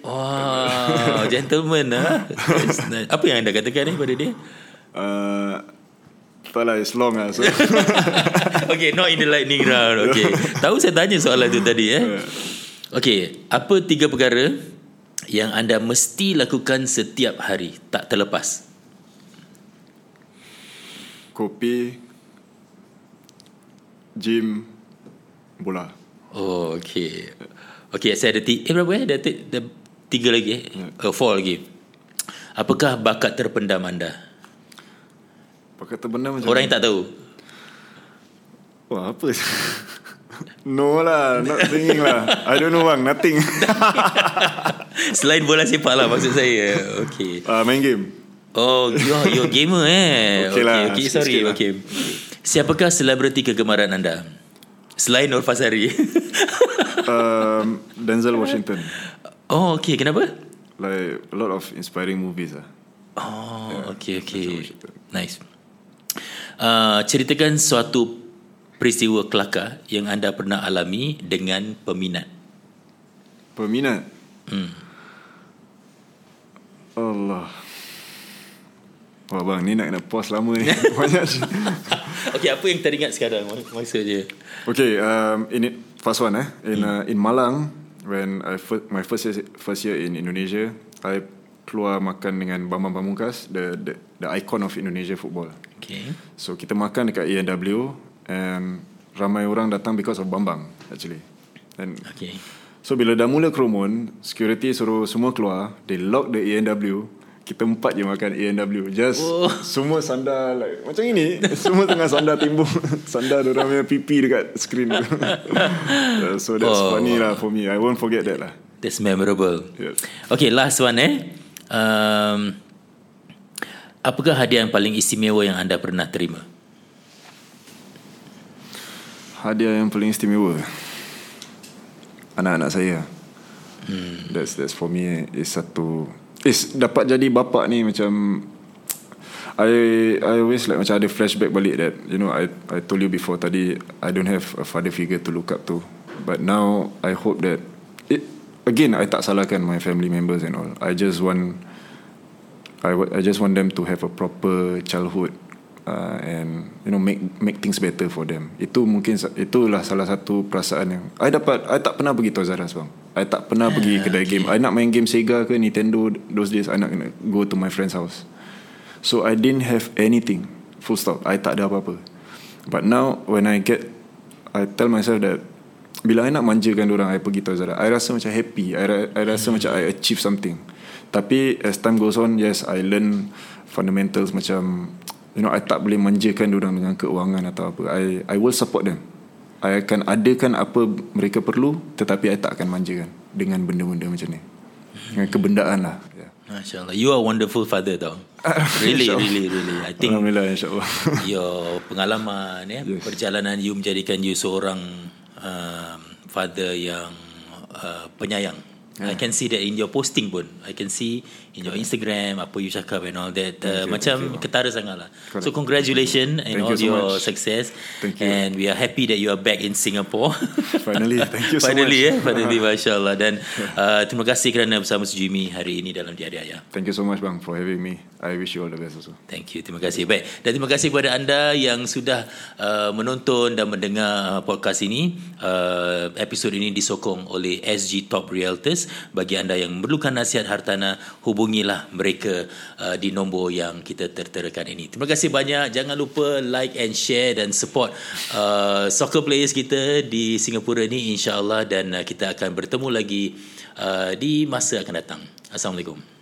Wow, gentleman ah. That's nice. Apa yang anda katakan ni pada dia? Uh, tak lah, it's long lah. So, okay, not in the lightning round. Okay. Tahu saya tanya soalan tu tadi eh. Okay, apa tiga perkara yang anda mesti lakukan setiap hari tak terlepas? kopi, gym, bola. Oh, okay. Okay, saya ada tiga, eh berapa eh? Ada, ti- ada tiga lagi eh? Oh, four lagi. Apakah bakat terpendam anda? Pakai terbenda macam Orang yang tak tahu. Wah apa No lah Not singing lah I don't know bang Nothing Selain bola sepak lah maksud saya. Okay. uh, Main game Oh, you're, you're gamer eh. Okay lah, okay, sorry. lah. Okay. Siapakah selebriti kegemaran anda? Selain Nur Fasari. um, Denzel Washington oh, okay. Kenapa? Like A lot of inspiring movies lah Oh, okay, okay. Washington. Nice. Uh, ceritakan suatu peristiwa kelakar yang anda pernah alami dengan peminat. Peminat Hmm. Allah. Wah bang Ni nak kena pause lama ni. Banyak. Okay, apa yang teringat sekarang mak- maksudnya? Okay um, in it, First one eh. In uh, in Malang When I first, My first year, first year in Indonesia I keluar makan dengan Bambang Pamungkas the, the the icon of Indonesia football. Okay. So kita makan dekat A&W And Ramai orang datang because of Bambang Actually. And Okay. So bila dah mula kerumun Security suruh semua keluar They lock the A&W kita empat je makan A&W just oh. semua sandar like macam ini. Semua tengah sandar timbul. Sandar orang punya pipi dekat screen so that's oh. funny lah for me. I won't forget that lah. That's memorable. Yes. okay last one eh. Um, apakah hadiah yang paling istimewa yang anda pernah terima? Hadiah yang paling istimewa anak-anak saya. Hmm. that's that's for me is satu is dapat jadi bapa ni macam I I always like macam ada flashback balik that you know I I told you before tadi I don't have a father figure to look up to. But now I hope that it again I tak salahkan my family members and all. I just want I I just want them to have a proper childhood uh, and you know make make things better for them. Itu mungkin itulah salah satu perasaan yang I dapat I tak pernah pergi Toys R Us bang. I tak pernah pergi kedai game. I nak main game Sega ke Nintendo those days I nak go to my friend's house. So I didn't have anything. Full stop. I tak ada apa-apa. But now when I get I tell myself that bila I nak manjakan orang I pergi Toys R Us, I rasa macam happy. I, I rasa hmm. macam I achieve something. Tapi as time goes on, yes, I learn fundamentals macam you know I tak boleh manjakan orang dengan keuangan atau apa. I I will support them. I akan adakan apa mereka perlu tetapi I tak akan manjakan dengan benda-benda macam ni. Dengan kebendaan lah yeah. Masya Allah You are wonderful father tau Really really really. I think Alhamdulillah insyaAllah. Your pengalaman ya, yes. Perjalanan you menjadikan you seorang uh, Father yang uh, Penyayang. Yeah. I can see that in your posting pun. I can see in your Instagram apa you cakap and all that. Uh, you, macam ketara sangat lah. So congratulations and all you your much. success. Thank you. And we are happy that you are back in Singapore. Finally, thank you so finally, much. Eh, finally, Allah. Dan uh, terima kasih kerana bersama Jimmy hari ini dalam Diari Ayah. Thank you so much bang for having me. I wish you all the best also. Thank you. Terima kasih. Baik. Dan terima kasih kepada anda yang sudah uh, menonton dan mendengar podcast ini. Uh, episod ini disokong oleh SG Top Realtors bagi anda yang memerlukan nasihat hartanah hubungilah mereka uh, di nombor yang kita terterakan ini. Terima kasih banyak. Jangan lupa like and share dan support uh, soccer players kita di Singapura ini insyaallah dan uh, kita akan bertemu lagi uh, di masa akan datang. Assalamualaikum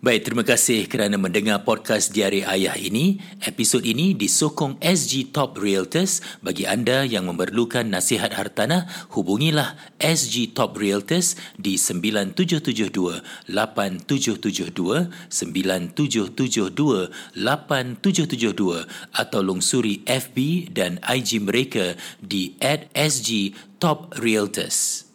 Baik, terima kasih kerana mendengar podcast Diari Ayah ini. Episod ini disokong SG Top Realtors. Bagi anda yang memerlukan nasihat hartanah, hubungilah SG Top Realtors di 9772-8772, 9772-8772 atau lungsuri FB dan IG mereka di at SG Top Realtors.